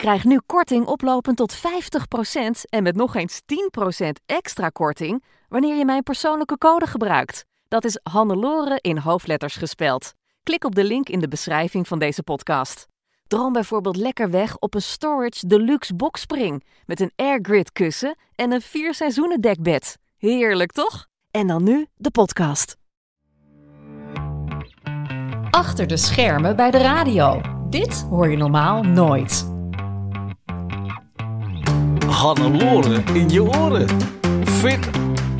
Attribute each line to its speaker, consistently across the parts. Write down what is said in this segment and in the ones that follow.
Speaker 1: Krijg nu korting oplopend tot 50% en met nog eens 10% extra korting wanneer je mijn persoonlijke code gebruikt. Dat is Hannelore in hoofdletters gespeld. Klik op de link in de beschrijving van deze podcast. Droom bijvoorbeeld lekker weg op een Storage Deluxe Boxspring met een airgrid kussen en een vier seizoenen dekbed. Heerlijk toch? En dan nu de podcast. Achter de schermen bij de radio. Dit hoor je normaal nooit.
Speaker 2: Hannelore in je oren. Fit,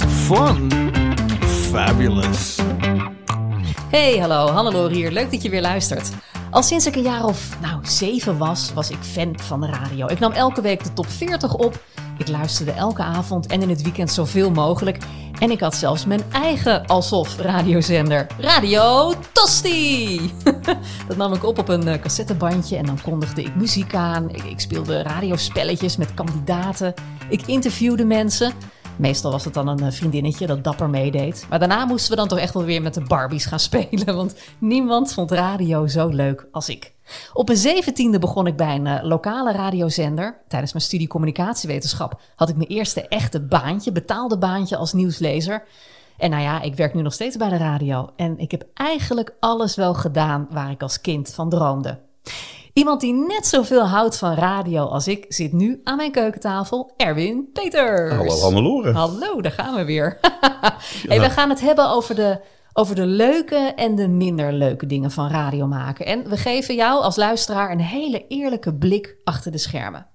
Speaker 2: fun, fabulous.
Speaker 1: Hey, hallo, Hannelore hier. Leuk dat je weer luistert. Al sinds ik een jaar of nou, zeven was, was ik fan van de radio. Ik nam elke week de top 40 op. Ik luisterde elke avond en in het weekend zoveel mogelijk. En ik had zelfs mijn eigen alsof radiozender. Radio Tosti! dat nam ik op op een eh, cassettebandje en dan kondigde ik muziek aan. Ik, ik speelde radiospelletjes met kandidaten. Ik interviewde mensen. Meestal was het dan een eh, vriendinnetje dat dapper meedeed. Maar daarna moesten we dan toch echt wel weer met de Barbies gaan spelen. Want niemand vond radio zo leuk als ik. Op mijn zeventiende begon ik bij een uh, lokale radiozender. Tijdens mijn studie communicatiewetenschap had ik mijn eerste echte baantje, betaalde baantje als nieuwslezer. En nou ja, ik werk nu nog steeds bij de radio. En ik heb eigenlijk alles wel gedaan waar ik als kind van droomde. Iemand die net zoveel houdt van radio als ik zit nu aan mijn keukentafel, Erwin Peters.
Speaker 3: Hallo Hannelore.
Speaker 1: Hallo, daar gaan we weer. hey, we gaan het hebben over de, over de leuke en de minder leuke dingen van radio maken. En we geven jou als luisteraar een hele eerlijke blik achter de schermen.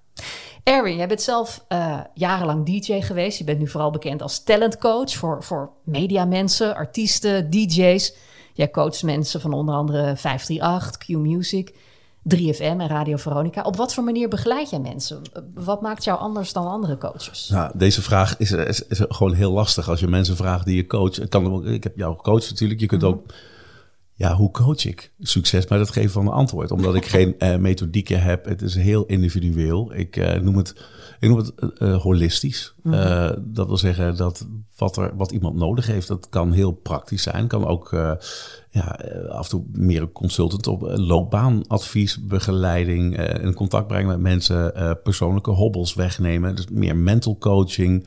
Speaker 1: Erwin, jij bent zelf uh, jarenlang DJ geweest. Je bent nu vooral bekend als talentcoach voor, voor mediamensen, artiesten, DJ's. Jij coacht mensen van onder andere 538, Q Music. 3FM en Radio Veronica. Op wat voor manier begeleid jij mensen? Wat maakt jou anders dan andere coaches?
Speaker 3: Nou, deze vraag is, is, is gewoon heel lastig als je mensen vraagt die je coach. Kan, ik heb jou gecoacht natuurlijk. Je kunt
Speaker 1: Mhm.
Speaker 3: ook, ja, hoe coach ik? Succes met het geven van een antwoord. Omdat ik geen uh, methodieken heb. Het is heel individueel. Ik uh, noem het, ik noem het uh, holistisch.
Speaker 1: Mhm.
Speaker 3: dat wil zeggen dat wat, er, wat iemand nodig heeft, dat kan heel praktisch zijn. Kan ook ja, af en toe meer een consultant op loopbaanadvies, begeleiding, in contact brengen met mensen, persoonlijke hobbels wegnemen. Dus meer mental coaching.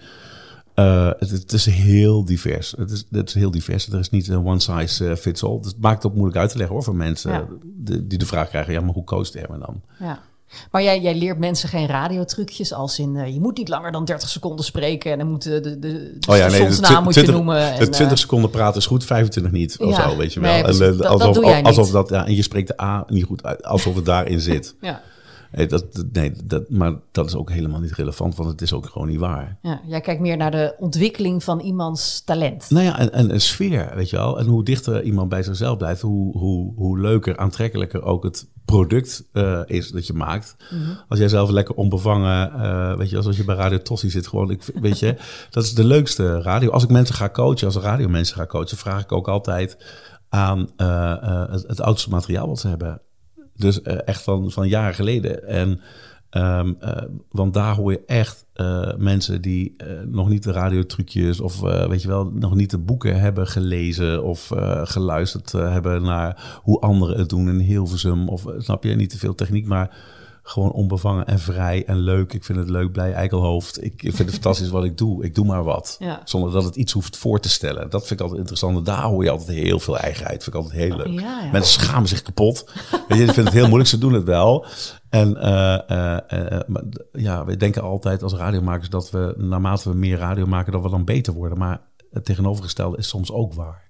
Speaker 3: Uh, het, het, is heel divers. Het is, het is heel divers. Er is niet een one size fits all. Dus het maakt het ook moeilijk uit te leggen hoor, voor mensen ja. die, die de vraag krijgen: ja, maar hoe coacht me dan?
Speaker 1: Ja. Maar jij, jij leert mensen geen radiotrucjes als in uh, je moet niet langer dan 30 seconden spreken en dan moet de, de, de
Speaker 3: oh ja, nee,
Speaker 1: de moet je noemen.
Speaker 3: En, 20 seconden praten is goed, 25 niet of
Speaker 1: ja,
Speaker 3: zo, weet je wel.
Speaker 1: Nee,
Speaker 3: en,
Speaker 1: dat,
Speaker 3: alsof,
Speaker 1: dat doe jij
Speaker 3: alsof dat, ja, en je spreekt de A niet goed uit, alsof het daarin zit.
Speaker 1: ja.
Speaker 3: Nee, dat, nee dat, maar dat is ook helemaal niet relevant, want het is ook gewoon niet waar.
Speaker 1: Ja, jij kijkt meer naar de ontwikkeling van iemands talent.
Speaker 3: Nou ja, en, en een sfeer, weet je wel. En hoe dichter iemand bij zichzelf blijft, hoe, hoe, hoe leuker, aantrekkelijker ook het product uh, is dat je maakt. Mm -hmm. Als jij zelf lekker onbevangen, uh, weet je, als je bij Radio Tossie zit, gewoon, ik, weet je, dat is de leukste radio. Als ik mensen ga coachen, als radio mensen ga coachen, vraag ik ook altijd aan uh, het, het oudste materiaal wat ze hebben. Dus uh, echt van, van jaren geleden. En, um, want daar hoor je echt uh, mensen die nog niet de radiotrucjes of weet je wel, nog niet de boeken hebben gelezen of geluisterd hebben naar hoe anderen het doen in Hilversum. Of snap je, niet te veel techniek, maar gewoon onbevangen en vrij en leuk. Ik vind het leuk, blij, eikelhoofd. Ik vind het fantastisch wat ik doe. Ik doe maar wat.
Speaker 1: Ja.
Speaker 3: Zonder dat het iets hoeft voor te stellen. Dat vind ik altijd interessant. En daar hoor je altijd heel veel eigenheid. vind ik altijd heel leuk.
Speaker 1: Ja, ja.
Speaker 3: Mensen schamen zich kapot. Weet je, vinden het heel moeilijk. Ze doen het wel. En uh, uh, uh, maar, ja, we denken altijd als radiomakers dat we naarmate we meer radio maken, dat we dan beter worden. Maar het tegenovergestelde is soms ook waar.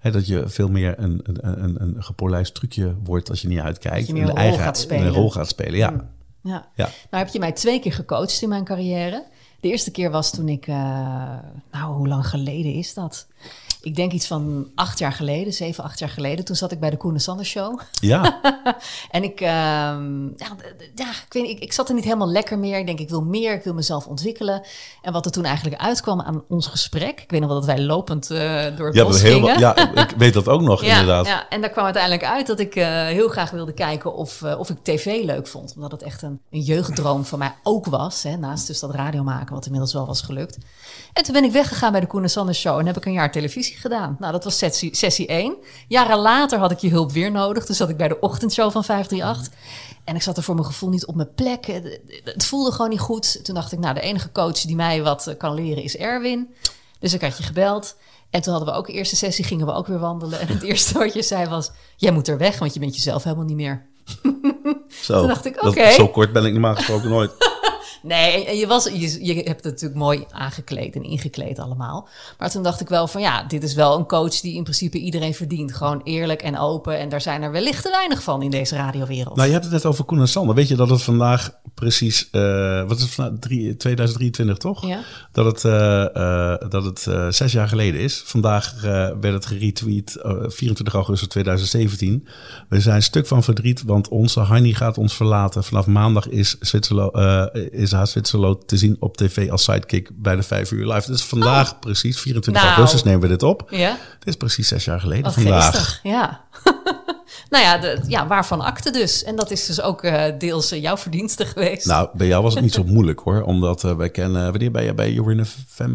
Speaker 3: He, dat je veel meer een, een, een, een gepolijst trucje wordt als je niet uitkijkt.
Speaker 1: Dat je meer een
Speaker 3: de
Speaker 1: rol
Speaker 3: eigen,
Speaker 1: gaat spelen.
Speaker 3: Een rol gaat spelen, ja.
Speaker 1: Mm. Ja.
Speaker 3: Ja.
Speaker 1: Nou heb je mij twee keer gecoacht in mijn carrière. De eerste keer was toen ik, uh, nou hoe lang geleden is dat? Ik denk iets van acht jaar geleden, zeven, acht jaar geleden. Toen zat ik bij de Koen en Sander Show.
Speaker 3: Ja,
Speaker 1: En ik, ehm, ja, ja, ik, weet ik, ik zat er niet helemaal lekker meer. Ik denk, ik wil meer, ik wil mezelf ontwikkelen. En wat er toen eigenlijk uitkwam aan ons gesprek. Ik weet nog wel dat wij lopend eh, door het
Speaker 3: ja,
Speaker 1: bos
Speaker 3: heel,
Speaker 1: gingen.
Speaker 3: ja, ik weet dat ook nog
Speaker 1: Ja,
Speaker 3: inderdaad.
Speaker 1: ja, en daar kwam uiteindelijk uit dat ik eh, heel graag wilde kijken of, eh, of ik tv leuk vond. Omdat het echt een, een jeugddroom van mij ook was. Hè, naast dus dat radio maken, wat inmiddels wel was gelukt. En toen ben ik weggegaan bij de Koen en Sander Show en heb ik een jaar televisie gedaan. Nou, dat was sessie, sessie 1. Jaren later had ik je hulp weer nodig. Toen zat ik bij de ochtendshow van 538. En ik zat er voor mijn gevoel niet op mijn plek. Het- voelde gewoon niet goed. Toen dacht ik, nou, de enige coach die mij wat kan leren is Erwin. Dus ik had je gebeld. En toen hadden we ook de eerste sessie, gingen we ook weer wandelen. En het eerste wat je zei was, jij moet er weg, want je bent jezelf helemaal niet meer.
Speaker 3: Zo,
Speaker 1: Toen dacht ik, oké.
Speaker 3: Zo kort ben ik normaal gesproken nooit.
Speaker 1: Nee, en- je, was, je, je hebt het natuurlijk mooi aangekleed en ingekleed allemaal. Maar toen dacht ik wel van ja, dit is wel een coach die in principe iedereen verdient. Gewoon eerlijk en open. En daar zijn er wellicht te weinig van in deze radiowereld.
Speaker 3: Nou, je hebt het net over Koen en Sander. Weet je dat het vandaag precies, eh, wat is het vandaag, Drie- 2023 toch?
Speaker 1: Ja.
Speaker 3: Dat het, eh, eh, dat het eh, zes jaar geleden is. Vandaag eh, werd het geretweet, eh, 24 augustus 2017. We zijn stuk van verdriet, want onze Hanni gaat ons verlaten. Vanaf maandag is, Zwitserlo, eh, is te zien op tv als sidekick bij de 5 uur live. Dus vandaag precies, 24
Speaker 1: Nou.
Speaker 3: augustus nemen we dit op.
Speaker 1: Ja,
Speaker 3: Het is precies zes jaar geleden
Speaker 1: wat
Speaker 3: vandaag.
Speaker 1: geestig. Ja. nou ja, de, ja, waarvan akte dus. En dat is dus ook eh, deels eh, jouw verdienste geweest.
Speaker 3: Nou, bij jou was het niet zo moeilijk hoor. Omdat eh, wij kennen... Wanneer ben je bij Jorin FM?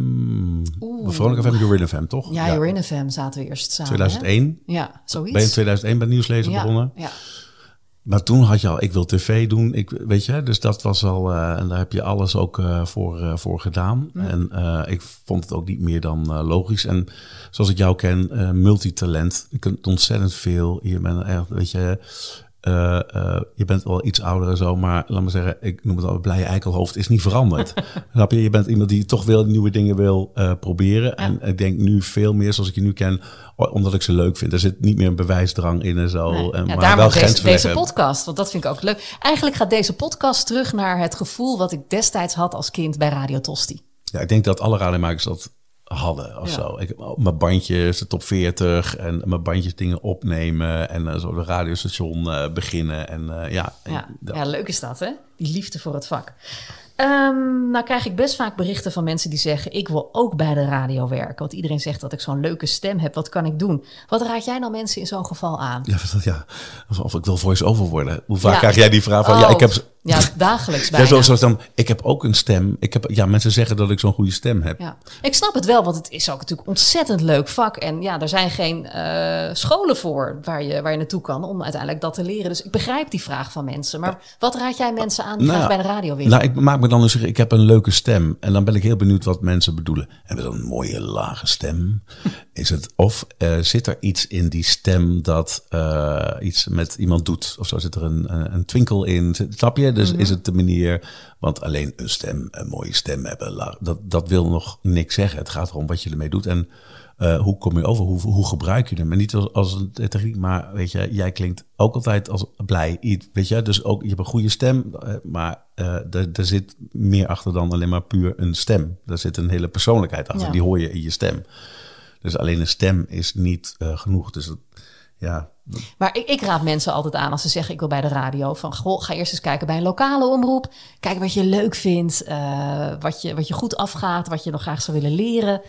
Speaker 3: Veronica FM, Jorin FM, toch?
Speaker 1: ja, in FM zaten we eerst samen. hè?
Speaker 3: 2001.
Speaker 1: Ja, zoiets.
Speaker 3: Ben je in 2001 bij Nieuwslezer
Speaker 1: ja,
Speaker 3: begonnen?
Speaker 1: Ja.
Speaker 3: Maar toen had je al, ik wil tv doen. Ik, weet je, dus dat was al... eh, en daar heb je alles ook eh, voor, eh, voor gedaan. En ik vond het ook niet meer dan logisch. En zoals ik jou ken, multitalent. Je kunt ontzettend veel. Je bent echt, weet je... eh, eh, je bent wel iets ouder en zo, maar laat me zeggen, ik noem het al, blije eikelhoofd is niet veranderd. Snap je? Je bent iemand die toch wel nieuwe dingen wil eh, proberen. En ik denk nu veel meer, zoals ik je nu ken, omdat ik ze leuk vind. Er zit niet meer een bewijsdrang in en zo.
Speaker 1: Nee.
Speaker 3: En,
Speaker 1: ja,
Speaker 3: maar wel
Speaker 1: deze, deze podcast, want dat vind ik ook leuk. Eigenlijk gaat deze podcast terug naar het gevoel wat ik destijds had als kind bij Radio Tosti.
Speaker 3: Ja, ik denk dat alle radiomakers dat hadden of
Speaker 1: Ja.
Speaker 3: zo. Ik, oh, mijn bandjes, de top 40 en mijn bandjes dingen opnemen en eh, zo de radiostation eh, beginnen. En eh, ja,
Speaker 1: Ja, leuk is dat, hè? Die liefde voor het vak. Ehm, nou krijg ik best vaak berichten van mensen die zeggen... ik wil ook bij de radio werken. Want iedereen zegt dat ik zo'n leuke stem heb. Wat kan ik doen? Wat raad jij nou mensen in zo'n geval aan?
Speaker 3: Ja, wat- ja. Of, of ik wil voice-over worden. Hoe vaak
Speaker 1: Ja.
Speaker 3: krijg jij die vraag van,
Speaker 1: Oh,
Speaker 3: ja, ik heb...
Speaker 1: Ja, dagelijks bijna.
Speaker 3: zo, zo dan, ik heb ook een stem. Ik heb, ja, mensen zeggen dat ik zo'n goede stem heb.
Speaker 1: Ja, ik snap het wel, want het is ook natuurlijk een ontzettend leuk vak. En ja, er zijn geen eh, scholen voor waar je, waar je naartoe kan om uiteindelijk dat te leren. Dus ik begrijp die vraag van mensen. Maar wat raad jij mensen aan die
Speaker 3: Nou,
Speaker 1: graag bij de radio willen?
Speaker 3: Nou, ik maak me dan dus, ik heb een leuke stem. En dan ben ik heel benieuwd wat mensen bedoelen. Hebben we een mooie lage stem? Is het, of eh, zit er iets in die stem dat eh, iets met iemand doet? Of zo zit er een, een, een twinkel in? Snap je? Dus is het de manier, want alleen een stem, een mooie stem hebben, dat, dat wil nog niks zeggen. Het gaat erom wat je ermee doet en eh, hoe kom je over? Hoe, hoe gebruik je hem? En niet als, als een techniek, maar weet je, jij klinkt ook altijd als blij. iets, Weet je, dus ook je hebt een goede stem, eh, maar eh, er, zit meer achter dan alleen maar puur een stem. Er zit een hele persoonlijkheid achter,
Speaker 1: Ja.
Speaker 3: die hoor je in je stem. Dus alleen een stem is niet genoeg. Dus dat, ja,
Speaker 1: Maar ik, ik raad mensen altijd aan als ze zeggen ik wil bij de radio. Van goh, ga eerst eens kijken bij een lokale omroep. Kijk wat je leuk vindt. eh, wat, je, wat je goed afgaat. Wat je nog graag zou willen leren.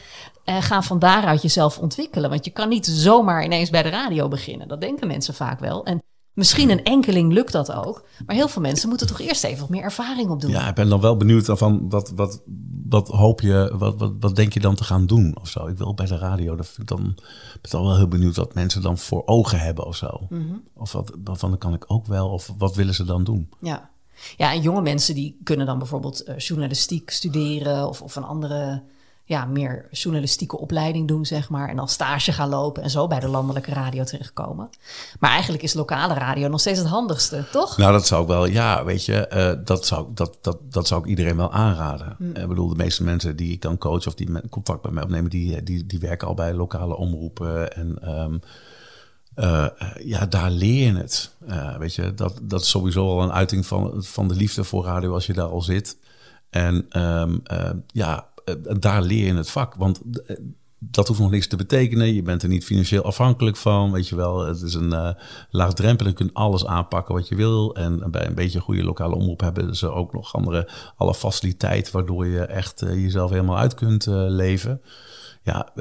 Speaker 1: En ga van daaruit jezelf ontwikkelen. Want je kan niet zomaar ineens bij de radio beginnen. Dat denken mensen vaak wel. En misschien een enkeling lukt dat ook. Maar heel veel mensen moeten toch eerst even wat meer ervaring opdoen.
Speaker 3: ja, ik ben dan wel benieuwd van wat, wat, wat hoop je, wat, wat, wat denk je dan te gaan doen of zo? Ik wil bij de radio, dat vind ik dan, ben dan wel heel benieuwd wat mensen dan voor ogen hebben of zo. Of wat, waarvan dan kan ik ook wel, of wat willen ze dan doen?
Speaker 1: Ja. ja, en jonge mensen die kunnen dan bijvoorbeeld eh, journalistiek studeren of, of een andere, ja, meer journalistieke opleiding doen, zeg maar. En dan stage gaan lopen en zo bij de landelijke radio terechtkomen. Maar eigenlijk is lokale radio nog steeds het handigste, toch?
Speaker 3: Nou, dat zou ik wel, ja, weet je, eh, dat, zou, dat, dat, dat zou ik iedereen wel aanraden.
Speaker 1: Mm.
Speaker 3: Ik bedoel, de meeste mensen die ik dan coach of die contact met mij opnemen, die, die, die werken al bij lokale omroepen. En ehm, eh, eh, ja, daar leer je het. Eh, weet je, dat, dat is sowieso al een uiting van, van de liefde voor radio als je daar al zit. En ehm, eh, ja, eh, daar leer je het vak. Want eh, dat hoeft nog niks te betekenen. Je bent er niet financieel afhankelijk van. Weet je wel, het is een uh, laagdrempel. Je kunt alles aanpakken wat je wil. En bij een beetje een goede lokale omroep hebben ze ook nog andere, alle faciliteiten. Waardoor je echt uh, jezelf helemaal uit kunt uh, leven. Ja,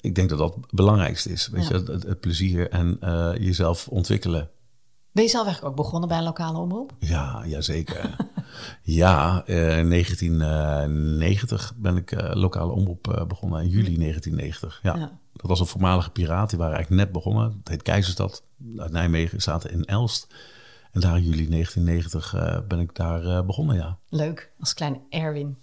Speaker 3: ik denk dat dat het belangrijkste is. Weet je, het, het, plezier en jezelf ontwikkelen.
Speaker 1: Ben je zelf eigenlijk ook begonnen bij een lokale omroep?
Speaker 3: Ja, jazeker. ja, uh, in 1990 ben ik uh, lokale omroep begonnen, in juli 1990. Ja. ja. Dat was een voormalige piraat, die waren eigenlijk net begonnen. Het heet Keizerstad, uit Nijmegen, zaten in Elst. En daar in juli 1990 ben ik daar begonnen, ja.
Speaker 1: Leuk, als kleine Erwin.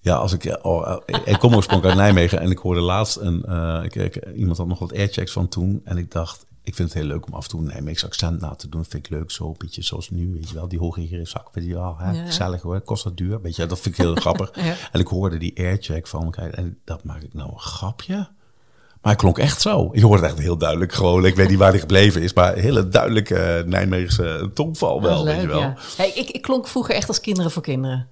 Speaker 3: Ja, als ik, oh, ik kom oorspronkelijk uit Nijmegen en ik hoorde laatst een, ik, ik, iemand had nog wat airchecks van toen. En ik dacht, ik vind het heel leuk om af en toe een Nijmeegse accent na te doen. Vind ik leuk, zo een beetje zoals nu, weet je wel. Die hoge zak, weet je wel, hè? Ja. gezellig hoor, kost dat duur, weet je Dat vind ik heel grappig. Ja. En ik hoorde die aircheck van, kijk, en dat maak ik nou een grapje? Maar hij klonk echt zo. Je hoorde echt heel duidelijk gewoon. Ik weet niet waar hij gebleven is, maar hele duidelijke Nijmeegse tongval wel,
Speaker 1: leuk,
Speaker 3: weet je wel.
Speaker 1: Ja. Hey, ik, ik klonk vroeger echt als kinderen voor kinderen.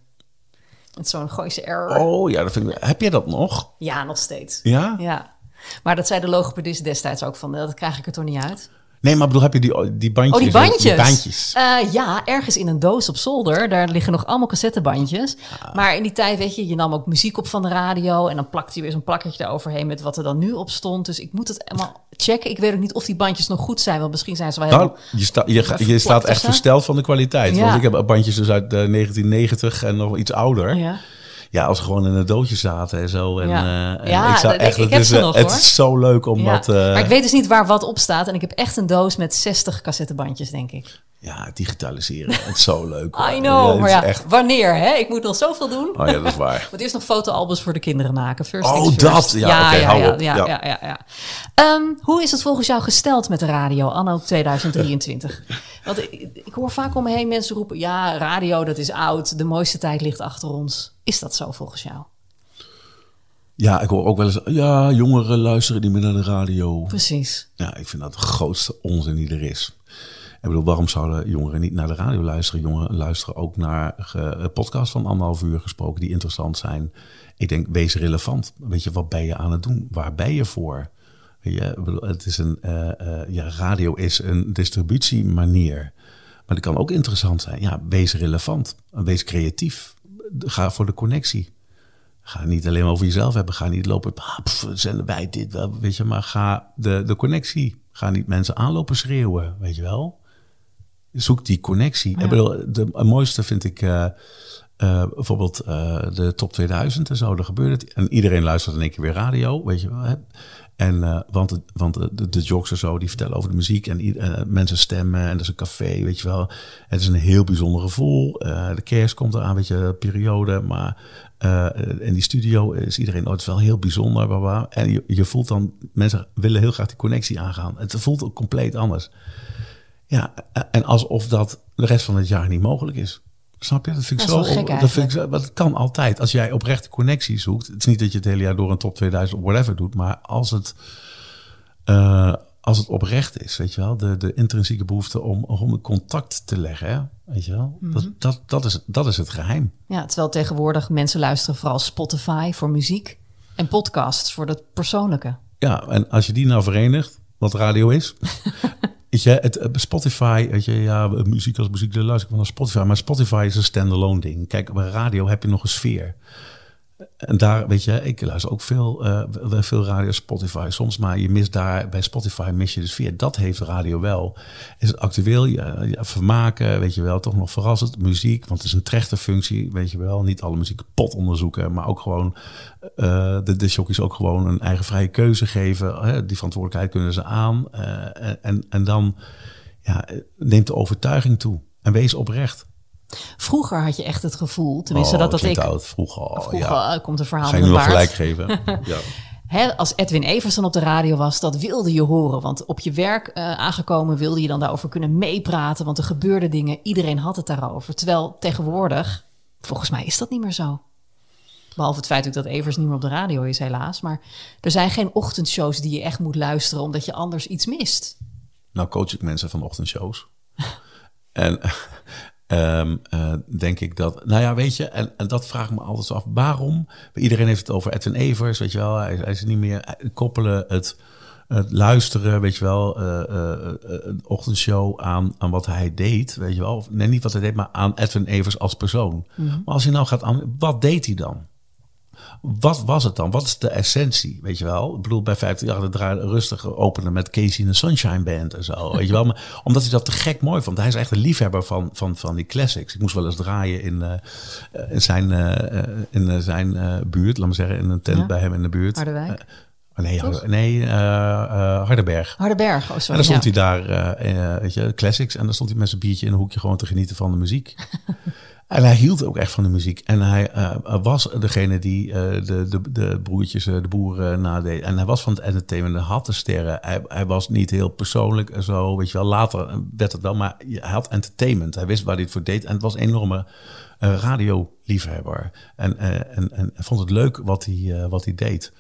Speaker 1: Met zo'n Gooise R.
Speaker 3: Oh ja, dat vind ik, heb je dat nog?
Speaker 1: Ja, nog steeds.
Speaker 3: Ja?
Speaker 1: Ja. Maar dat zei de logopedist destijds ook van, dat krijg ik er toch niet uit.
Speaker 3: Nee, maar bedoel, heb je die, die bandjes?
Speaker 1: Oh, die bandjes?
Speaker 3: Die bandjes.
Speaker 1: Uh, ja, ergens in een doos op zolder. Daar liggen nog allemaal cassettebandjes. Ah. Maar in die tijd, weet je, je nam ook muziek op van de radio. En dan plakte je weer zo'n plakkertje eroverheen met wat er dan nu op stond. Dus ik moet het helemaal checken. Ik weet ook niet of die bandjes nog goed zijn. Want misschien zijn ze wel heel...
Speaker 3: Nou, je, sta, je, je staat echt versteld van de kwaliteit. Ja. Want ik heb bandjes dus uit uh, 1990 en nog iets ouder.
Speaker 1: Ja.
Speaker 3: Ja, als gewoon in een doosje zaten en zo. En,
Speaker 1: ja,
Speaker 3: uh,
Speaker 1: ja
Speaker 3: ik zou echt,
Speaker 1: ik, ik
Speaker 3: het, is,
Speaker 1: nog,
Speaker 3: het is zo leuk om
Speaker 1: ja.
Speaker 3: dat... Uh,
Speaker 1: maar ik weet dus niet waar wat op staat. En ik heb echt een doos met 60 cassettebandjes, denk ik.
Speaker 3: Ja, digitaliseren. Het is zo leuk.
Speaker 1: I know, maar ja, echt... wanneer? Hè? Ik moet nog zoveel doen.
Speaker 3: Oh ja, dat is waar.
Speaker 1: moet eerst nog fotoalbums voor de kinderen maken. First
Speaker 3: oh, dat? Ja, ja, okay,
Speaker 1: ja,
Speaker 3: hou
Speaker 1: ja,
Speaker 3: op.
Speaker 1: ja, ja, ja, ja. Um, hoe is het volgens jou gesteld met de radio anno 2023? Want ik, ik hoor vaak om me heen mensen roepen... ja, radio, dat is oud. De mooiste tijd ligt achter ons. Is dat zo volgens jou?
Speaker 3: Ja, ik hoor ook wel eens, ja, jongeren luisteren niet meer naar de radio.
Speaker 1: Precies.
Speaker 3: Ja, ik vind dat de grootste onzin die er is. Ik bedoel, waarom zouden jongeren niet naar de radio luisteren? Jongeren luisteren ook naar podcasts van anderhalf uur gesproken die interessant zijn. Ik denk, wees relevant. Weet je, wat ben je aan het doen? Waar ben je voor? Je, het is een, uh, ja, radio is een distributiemanier. Maar die kan ook interessant zijn. Ja, wees relevant. Wees creatief. Ga voor de connectie. Ga niet alleen over jezelf hebben. Ga niet lopen, ah, pff, zenden wij dit wel, weet je. Maar ga de, de connectie. Ga niet mensen aanlopen schreeuwen, weet je wel. Zoek die connectie.
Speaker 1: Ja.
Speaker 3: Ik bedoel, de, mooiste vind ik uh, uh, bijvoorbeeld uh, de top 2000 en zo. Daar gebeurt het. En iedereen luistert in één keer weer radio, weet je wel. Hè? En, want het, want de, de jocks en zo, die vertellen over de muziek en mensen stemmen en dat is een café, weet je wel. Het is een heel bijzonder gevoel. De kerst komt eraan, weet je, periode. Maar in die studio is iedereen ooit wel heel bijzonder. Bla bla. En je, je voelt dan, mensen willen heel graag die connectie aangaan. Het voelt ook compleet anders. Ja, en alsof dat de rest van het jaar niet mogelijk is. Snap je? Dat vind ik
Speaker 1: dat
Speaker 3: zo.
Speaker 1: Gek
Speaker 3: dat vind ik zo. Dat kan altijd. Als jij oprechte connectie zoekt. Het is niet dat je het hele jaar door een top 2000 of whatever doet. Maar als het, uh, als het oprecht is, weet je wel. De, de intrinsieke behoefte om, om contact te leggen. Hè? Weet je wel? Mm -hmm. dat, dat, dat, is, dat is het geheim.
Speaker 1: Ja, terwijl tegenwoordig mensen luisteren vooral Spotify voor muziek. En podcasts voor het persoonlijke.
Speaker 3: Ja, en als je die nou verenigt, wat radio is. Weet het, Spotify, weet je, ja, muziek als muziek, de luister ik van naar Spotify. Maar Spotify is een standalone ding. Kijk, bij radio heb je nog een sfeer. En daar, weet je, ik luister ook veel, uh, veel radio Spotify soms, maar je mist daar, bij Spotify mis je de sfeer. Dat heeft radio wel. Is het actueel, ja, vermaken, weet je wel, toch nog verrassend. Muziek, want het is een trechterfunctie, weet je wel. Niet alle muziek kapot onderzoeken, maar ook gewoon uh, de, de ook gewoon een eigen vrije keuze geven. Uh, die verantwoordelijkheid kunnen ze aan. En, en dan ja, neemt de overtuiging toe. En wees oprecht.
Speaker 1: Vroeger had je echt het gevoel, tenminste oh, dat dat ik...
Speaker 3: Oud, vroeger,
Speaker 1: vroeger
Speaker 3: ja.
Speaker 1: komt een verhaal
Speaker 3: Ga je nog gelijk geven? ja.
Speaker 1: He, als Edwin Everson op de radio was, dat wilde je horen. Want op je werk uh, aangekomen wilde je dan daarover kunnen meepraten. Want er gebeurden dingen, iedereen had het daarover. Terwijl tegenwoordig, volgens mij is dat niet meer zo. Behalve het feit dat Evers niet meer op de radio is, helaas. Maar er zijn geen ochtendshows die je echt moet luisteren, omdat je anders iets mist.
Speaker 3: Nou coach ik mensen van ochtendshows. en ehm, eh, denk ik dat, nou ja, weet je, en, en dat vraag ik me altijd af, waarom? Iedereen heeft het over Edwin Evers, weet je wel, hij, hij is niet meer, eh, koppelen het, het luisteren, weet je wel, eh, een ochtendshow aan, aan wat hij deed, weet je wel, of nee, niet wat hij deed, maar aan Edwin Evers als persoon. Maar als je nou gaat aan, wat deed hij dan? Wat was het dan? Wat is de essentie? Weet je wel? Ik bedoel, bij 50 jaar het draaide rustig openen met Casey en de Sunshine Band en zo. Weet je wel? Maar omdat hij dat te gek mooi vond. Hij is echt een liefhebber van, van, van die classics. Ik moest wel eens draaien in, eh, in zijn, eh, in eh, zijn buurt, laat me zeggen, in een tent
Speaker 1: Ja.
Speaker 3: bij hem in de buurt.
Speaker 1: Harderwijk?
Speaker 3: Nee, Harder- nee eh, eh, Hardenberg.
Speaker 1: Hardenberg, oh
Speaker 3: En
Speaker 1: sorry.
Speaker 3: dan stond
Speaker 1: ja.
Speaker 3: hij daar, eh, weet je, classics. En dan stond hij met zijn biertje in een hoekje gewoon te genieten van de muziek. en hij hield ook echt van de muziek. En hij eh, was degene die eh, de, de, de broertjes, eh, de boeren nadeed. En hij was van het entertainment, hij had de sterren. Hij, hij was niet heel persoonlijk en zo, weet je wel. Later werd het wel, maar hij had entertainment. Hij wist waar hij het voor deed. En het was een enorme eh, radioliefhebber. En, eh, en, en, vond het leuk wat hij, eh, wat hij deed.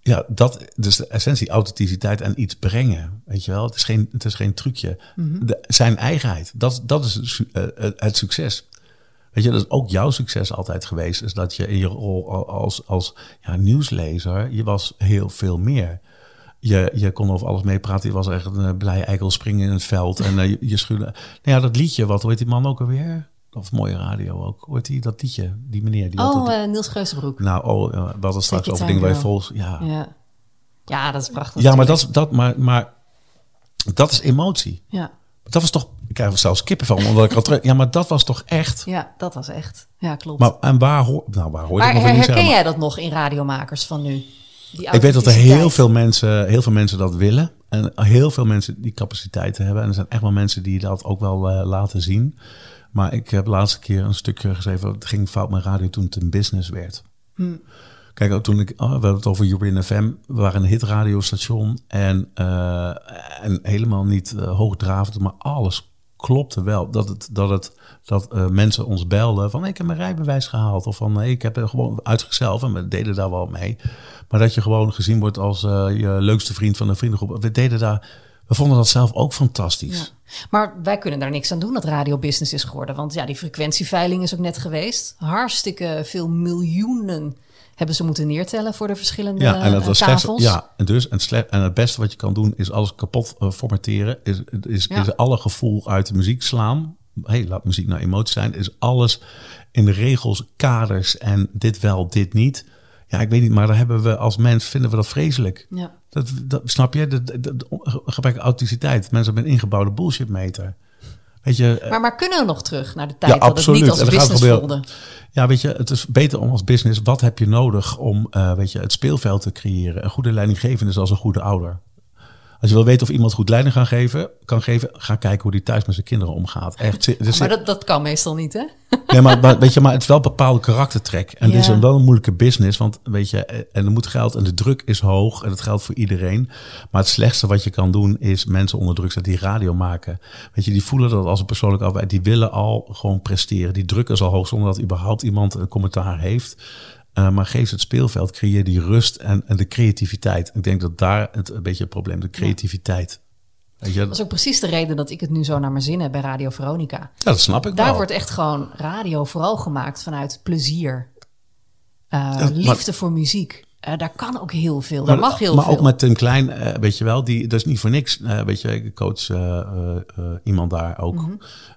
Speaker 3: Ja, dat dus de essentie, authenticiteit en iets brengen. Weet je wel, het is geen, het is geen trucje. de, zijn eigenheid, dat, dat is het su- eh, eh, het succes. Weet je, dat is ook jouw succes altijd geweest. Is dat je in je rol al- als, als ja, nieuwslezer, je was heel veel meer. Je, je kon over alles meepraten. Je was echt een eh, blije eikel springen in het veld. En eh, je, je schuurde. Nou ja, dat liedje, wat hoort die man ook alweer? Of mooie radio ook. Hoort die dat liedje? Die meneer die
Speaker 1: Oh, eh, Niels Geuzenbroek.
Speaker 3: nou, oh, we hadden straks over dingen bij Vols. Ja,
Speaker 1: Ja. ja, dat is prachtig.
Speaker 3: ja maar, dat,
Speaker 1: natuurlijk.
Speaker 3: is- dat, maar, maar dat is emotie.
Speaker 1: Ja.
Speaker 3: Dat was toch, ik krijg er zelfs kippen van, omdat ik al terug. Ja, maar dat was toch echt.
Speaker 1: ja, dat was echt. Ja, klopt.
Speaker 3: Maar en waar hoor, nou, waar hoor
Speaker 1: maar
Speaker 3: ik nog
Speaker 1: herken
Speaker 3: zeggen,
Speaker 1: jij dat nog in radiomakers van nu? Die
Speaker 3: Ik weet dat er heel veel mensen, heel veel mensen dat willen en heel veel mensen die capaciteiten hebben. En er zijn echt wel mensen die dat ook wel eh, laten zien. Maar ik heb de laatste keer een stukje geschreven. Het ging fout met radio toen het een business werd. Kijk, ook toen ik, oh, we hebben het over Urin FM. We waren een hitradiostation en, eh, en helemaal niet eh, hoogdravend, maar alles klopte wel. Dat, het, dat, het, dat eh, mensen ons belden van ik heb mijn rijbewijs gehaald. Of van ik heb er gewoon uit zichzelf en we deden daar wel mee. Maar dat je gewoon gezien wordt als eh, je leukste vriend van een vriendengroep. We deden daar, we vonden dat zelf ook fantastisch.
Speaker 1: Maar wij kunnen daar niks aan doen dat radiobusiness is geworden. Want ja, die frequentieveiling is ook net geweest. Hartstikke veel miljoenen hebben ze moeten neertellen voor de verschillende
Speaker 3: Ja, en dat was slechts.
Speaker 1: tafels.
Speaker 3: Ja, en dus en, slecht, en het beste wat je kan doen is alles kapot eh, formateren. Is, is,
Speaker 1: Ja.
Speaker 3: is alle gevoel uit de muziek slaan. Hey, laat muziek nou emotie zijn. Is alles in de regels, kaders en dit wel, dit niet. Ja, ik weet niet, maar daar hebben we als mens vinden we dat vreselijk.
Speaker 1: Ja.
Speaker 3: Dat, dat snap je? Dat, dat, dat gebrek aan authenticiteit. Mensen hebben een ingebouwde bullshitmeter. Weet je,
Speaker 1: Maar, maar kunnen we nog terug naar de tijd dat het niet als business voelde?
Speaker 3: Ja, weet je, het is beter om als business. Wat heb je nodig om eh, weet je, het speelveld te creëren? Een goede leidinggevende is als een goede ouder. Als je wil weten of iemand goed leiding kan geven, kan geven, ga kijken hoe die thuis met zijn kinderen omgaat. Echt,
Speaker 1: Maar dat, dat kan meestal niet, hè?
Speaker 3: Nee, maar, maar weet je, maar het is wel een bepaalde karaktertrek. En dit is
Speaker 1: Ja.
Speaker 3: een wel een moeilijke business, want weet je, eh, en er moet geld en de druk is hoog en dat geldt voor iedereen. Maar het slechtste wat je kan doen is mensen onder druk zetten die radio maken. Weet je, die voelen dat als een persoonlijk arbeid, die willen al gewoon presteren. Die druk is al hoog zonder dat überhaupt iemand een commentaar heeft. Eh, maar geef het speelveld, creëer die rust en, en de creativiteit. Ik denk dat daar het een beetje het probleem, de creativiteit. Weet je,
Speaker 1: Dat is ook precies de reden dat ik het nu zo naar mijn zin heb bij Radio Veronica.
Speaker 3: ja, dat snap ik
Speaker 1: Daar
Speaker 3: wel.
Speaker 1: wordt echt gewoon radio vooral gemaakt vanuit plezier. Eh,
Speaker 3: maar-
Speaker 1: liefde voor muziek. Eh, daar kan ook heel veel. Daar mag heel
Speaker 3: maar
Speaker 1: veel.
Speaker 3: ook met Tim Klein, weet je wel, die, dat is niet voor niks. Weet je, ik coach iemand daar ook.
Speaker 1: Mhm.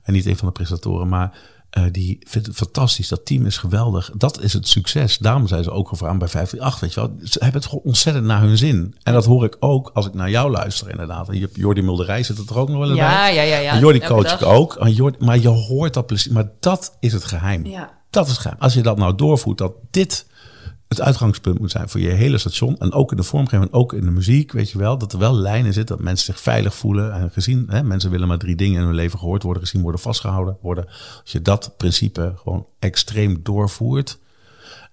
Speaker 3: En niet een van de presentatoren, maar eh, die vindt het fantastisch. Dat team is geweldig. Dat is het succes. Daarom zijn ze ook gevraagd bij 538, weet je wel. Ze hebben het gewoon ontzettend naar hun zin. En dat hoor ik ook als ik naar jou luister, inderdaad. En je hebt Jordi Mulderij zit er ook nog wel eens
Speaker 1: Ja,
Speaker 3: bij.
Speaker 1: ja, ja, ja.
Speaker 3: En Jordi coach ik ook. En Jordi, maar je hoort dat plezier. Maar dat is het geheim.
Speaker 1: Ja.
Speaker 3: Dat is het geheim. Als je dat nou doorvoert, dat dit het uitgangspunt moet zijn voor je hele station. En ook in de vormgeving, ook in de muziek, weet je wel. Dat er wel lijnen zitten, dat mensen zich veilig voelen. En gezien, hè, mensen willen maar drie dingen in hun leven gehoord worden, gezien worden, vastgehouden worden. Als je dat principe gewoon extreem doorvoert.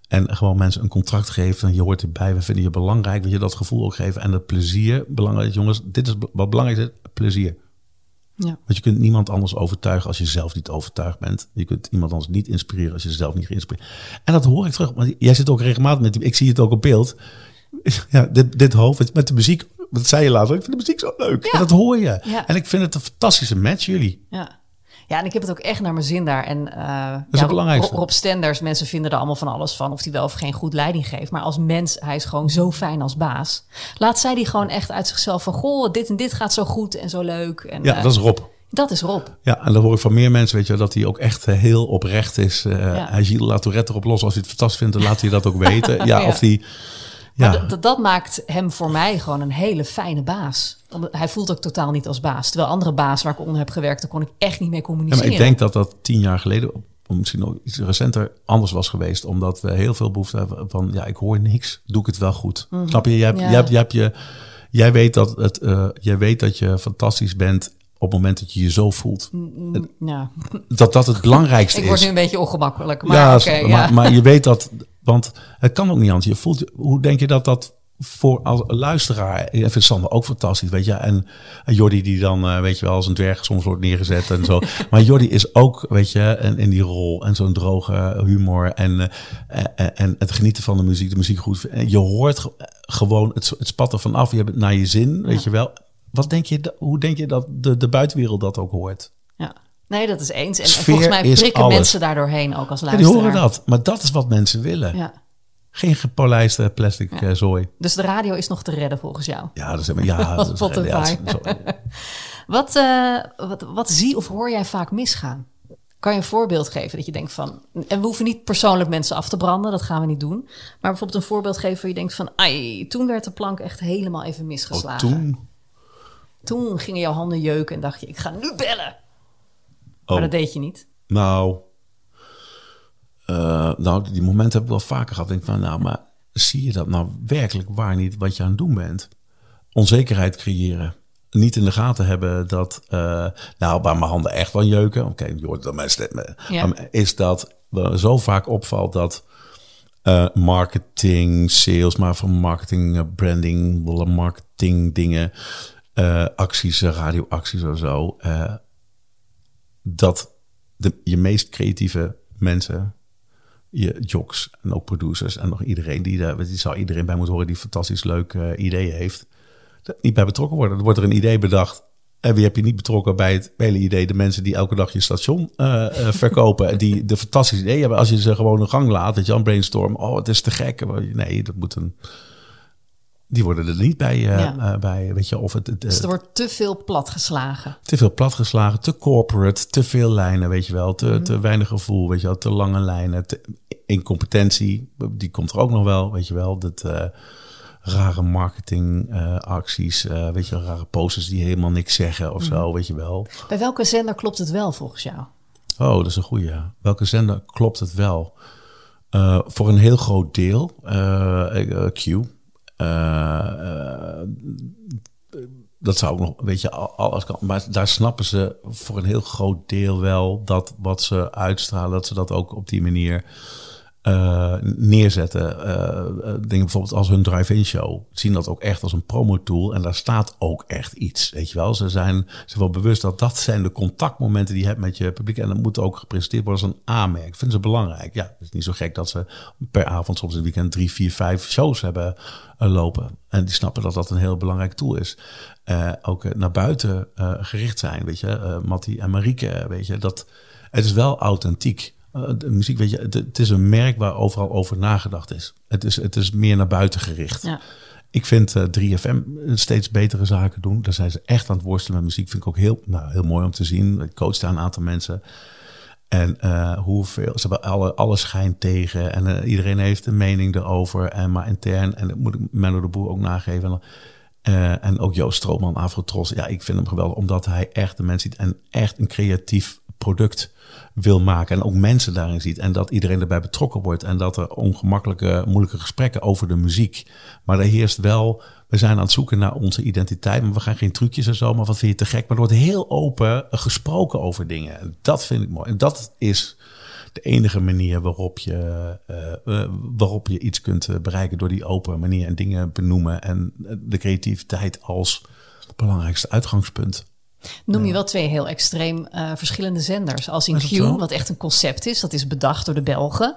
Speaker 3: En gewoon mensen een contract geven. En je hoort erbij, we vinden je belangrijk. Weet je, dat gevoel ook geven. En dat plezier. Belangrijk, jongens, dit is wat belangrijk is, plezier.
Speaker 1: Ja.
Speaker 3: Want je kunt niemand anders overtuigen als je zelf niet overtuigd bent. Je kunt iemand anders niet inspireren als je zelf niet geïnspireerd En dat hoor ik terug. Maar jij zit ook regelmatig met die, ik zie het ook op beeld. Ja, dit, dit hoofd met de muziek. Dat zei je laatst. ook, Ik vind de muziek zo leuk.
Speaker 1: Ja.
Speaker 3: En dat hoor je.
Speaker 1: Ja.
Speaker 3: En ik vind het een fantastische match, jullie.
Speaker 1: Ja. Ja, en ik heb het ook echt naar mijn zin daar. En eh, ja. Rob, Rob Stenders, mensen vinden er allemaal van alles van. Of hij wel of geen goed leiding geeft. Maar als mens, hij is gewoon zo fijn als baas. Laat zij die gewoon echt uit zichzelf van... Goh, dit en dit gaat zo goed en zo leuk. En,
Speaker 3: Ja,
Speaker 1: eh,
Speaker 3: dat is Rob.
Speaker 1: dat is Rob.
Speaker 3: Ja, en dan hoor ik van meer mensen, weet je, dat hij ook echt eh, heel oprecht is. Hij Gilles laat Tourette erop los. Als hij het fantastisch vindt, dan laat hij dat ook weten. Ja,
Speaker 1: Ja.
Speaker 3: of die... Ja,
Speaker 1: dat- maakt hem voor mij gewoon een hele fijne baas. Hij voelt ook totaal niet als baas. Terwijl andere baas waar ik onder heb gewerkt, daar kon ik echt niet mee
Speaker 3: Ja,
Speaker 1: communiceren.
Speaker 3: maar ik denk dat dat tien jaar geleden, of misschien nog iets recenter, anders was geweest. Omdat we heel veel behoefte hebben van, ja, ik hoor niks, doe ik het wel goed. Snap je? Jij, hebt,
Speaker 1: Mhm. Ja.
Speaker 3: jij, hebt, jij, hebt je, jij, weet dat het, eh, jij weet dat je fantastisch bent op het moment dat je je zo voelt.
Speaker 1: Ja.
Speaker 3: Dat dat het belangrijkste
Speaker 1: Ik word
Speaker 3: is.
Speaker 1: nu een beetje ongemakkelijk. Maar
Speaker 3: ja, maar,
Speaker 1: ja.
Speaker 3: maar je weet dat, want het kan ook niet anders. Je voelt, hoe denk je dat dat voor als luisteraar, ik vind Sander ook fantastisch, weet je. En, en Jordi die dan, eh, weet je wel, als een dwerg soms wordt neergezet en zo. maar Jordi is ook, weet je, in, in die rol en zo'n droge humor en, eh, en, en het genieten van de muziek, de muziek goed. En je hoort ge- gewoon het, het spat er vanaf, je hebt het naar je zin, weet je wel. Wat denk je, hoe denk je dat de, de buitenwereld dat ook hoort?
Speaker 1: Nee, dat is eens. En,
Speaker 3: Sfeer
Speaker 1: volgens mij prikken mensen daardoorheen ook als
Speaker 3: Ja, die
Speaker 1: luisteraar.
Speaker 3: horen dat, maar dat is wat mensen willen.
Speaker 1: Ja.
Speaker 3: Geen gepolijste plastic eh, zooi.
Speaker 1: Dus de radio is nog te redden volgens jou.
Speaker 3: Ja, dat is ja, dat is,
Speaker 1: Spotify.
Speaker 3: ja, dat is-
Speaker 1: Wat, eh, wat, wat zie of hoor jij vaak misgaan? Kan je een voorbeeld geven dat je denkt van... En we hoeven niet persoonlijk mensen af te branden, dat gaan we niet doen. Maar bijvoorbeeld een voorbeeld geven waar je denkt van... Ai, toen werd de plank echt helemaal even
Speaker 3: Oh,
Speaker 1: misgeslagen.
Speaker 3: toen.
Speaker 1: Toen gingen jouw handen jeuken en dacht je, ik ga nu bellen.
Speaker 3: Oh,
Speaker 1: Maar dat deed je niet.
Speaker 3: nou, eh, nou, die momenten heb ik wel vaker gehad. Denk van, nou, maar zie je dat nou werkelijk waar niet wat je aan het doen bent? Onzekerheid creëren. Niet in de gaten hebben dat, eh, nou, waar mijn handen echt van jeuken. Oké, je hoort aan mijn stem. eh,
Speaker 1: Ja.
Speaker 3: Is dat zo vaak opvalt dat marketing, sales, maar van marketing, branding, marketing dingen, acties, radioacties of zo. Dat de, je meest creatieve mensen, je jocks en ook producers en nog iedereen die daar, die zou iedereen bij moeten horen die fantastisch leuk eh, ideeën heeft, niet bij betrokken worden. Er wordt er een idee bedacht. En wie heb je niet betrokken bij het hele idee? De mensen die elke dag je station eh, eh, verkopen. En die de fantastische ideeën hebben. Als je ze gewoon een gang laat, dat je aan brainstorm. Oh, het is te gek. Nee, dat moet een... Die worden er niet bij, eh,
Speaker 1: Ja.
Speaker 3: eh, bij weet je, of het, het,
Speaker 1: Dus er wordt te veel platgeslagen.
Speaker 3: te veel platgeslagen, te corporate, te veel lijnen, weet je wel. Te, te weinig gevoel, weet je wel. Te lange lijnen, te, incompetentie, die komt er ook nog wel, weet je wel. Dat eh, rare marketingacties, eh weet je rare posters die helemaal niks zeggen of zo, weet je wel.
Speaker 1: Bij welke zender klopt het wel volgens jou?
Speaker 3: Oh, dat is een goeie. Welke zender klopt het wel? Eh, voor een heel groot deel, eh eh, Q. Eh, eh, dat zou ook nog, weet je, al- alles kan. Maar daar snappen ze voor een heel groot deel wel dat wat ze uitstralen, dat ze dat ook op die manier eh, neerzetten. Eh, eh, dingen bijvoorbeeld als hun drive-in show zien dat ook echt als een promotool en daar staat ook echt iets. Weet je wel, ze zijn zich wel bewust dat dat zijn de contactmomenten die je hebt met je publiek en dat moet ook gepresenteerd worden als een aanmerk. Vinden ze belangrijk. Ja, het is niet zo gek dat ze per avond soms in het weekend drie, vier, vijf shows hebben lopen en die snappen dat dat een heel belangrijk tool is. Ook naar buiten gericht zijn, weet je, Mattie en Marieke, weet je, dat het is wel authentiek. Eh, de muziek, weet je, het, het is een merk waar overal over nagedacht is. Het is, het is meer naar buiten gericht.
Speaker 1: Ja.
Speaker 3: Ik vind eh, 3FM steeds betere zaken doen. Daar zijn ze echt aan het worstelen met muziek. Vind ik ook heel, nou, heel mooi om te zien. Ik coach daar een aantal mensen. En eh, hoeveel, ze hebben alle, alle schijn tegen. En eh, iedereen heeft een mening erover. En maar intern, en dat moet ik Menno de Boer ook nageven. Eh, en ook Joost Strootman, Afrotros. Ja, ik vind hem geweldig, omdat hij echt de mensen ziet en echt een creatief product wil maken. En ook mensen daarin ziet. En dat iedereen erbij betrokken wordt. En dat er ongemakkelijke, moeilijke gesprekken over de muziek. Maar er heerst wel, we zijn aan het zoeken naar onze identiteit. Maar we gaan geen trucjes en zo. Maar wat vind je te gek? Maar er wordt heel open gesproken over dingen. En dat vind ik mooi. En dat is de enige manier waarop je, eh, eh, waarop je iets kunt eh, bereiken door die open manier en dingen benoemen en de creativiteit als belangrijkste uitgangspunt.
Speaker 1: Noem je wel twee heel extreem eh, verschillende zenders. Als in Q, wat echt een concept is. Dat is bedacht door de Belgen.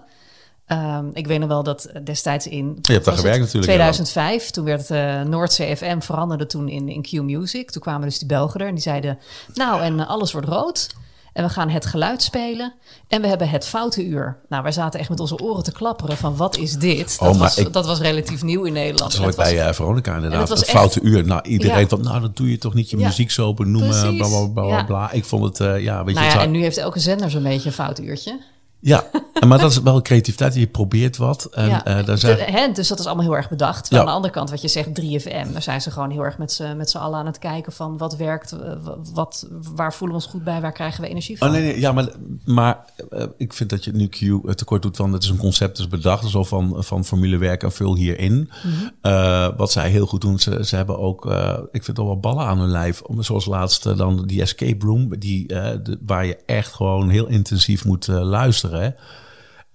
Speaker 1: Ehm, ik weet nog wel dat destijds in...
Speaker 3: Je hebt daar
Speaker 1: was
Speaker 3: gewerkt
Speaker 1: het?
Speaker 3: natuurlijk,
Speaker 1: 2005, toen werd uh, Noordzee FM veranderde toen in, in Q Music. Toen kwamen dus die Belgen er en die zeiden... Nou, en eh, alles wordt rood. En we gaan het geluid spelen. En we hebben het foute uur. Nou, wij zaten echt met onze oren te klapperen van wat is dit? Dat,
Speaker 3: Oh, maar
Speaker 1: was,
Speaker 3: ik-
Speaker 1: dat was relatief nieuw in Nederland.
Speaker 3: Dat
Speaker 1: was-
Speaker 3: bij eh, Veronica inderdaad.
Speaker 1: het
Speaker 3: foute uur. Nou, iedereen
Speaker 1: Ja.
Speaker 3: van, nou, dat doe je toch niet je
Speaker 1: Ja.
Speaker 3: muziek zo benoemen. Bla, bla, bla, bla,
Speaker 1: Ja.
Speaker 3: Ik vond het, eh, ja, weet je,
Speaker 1: nou
Speaker 3: het zou-
Speaker 1: en nu heeft elke zender zo'n beetje een fout uurtje.
Speaker 3: Ja. Maar dat is wel creativiteit. Je probeert wat. En
Speaker 1: ja.
Speaker 3: eh, daar zijn,
Speaker 1: hè, dus dat is allemaal heel erg bedacht.
Speaker 3: Ja.
Speaker 1: aan de andere kant, wat je zegt, 3FM, daar zijn ze gewoon heel erg met z'n, met z'n allen aan het kijken van wat werkt, eh, wat, waar voelen we ons goed bij, waar krijgen we energie van.
Speaker 3: Oh nee, nee, ja, maar, maar eh, ik vind dat je nu Q tekort doet van het is een concept is bedacht, zo van, van formulewerk en vul hierin. Eh, wat zij heel goed doen, ze, ze hebben ook, ik vind al wel ballen aan hun lijf. Zoals laatst eh, dan die escape room, die, de- waar je echt gewoon heel intensief moet eh, luisteren. hè.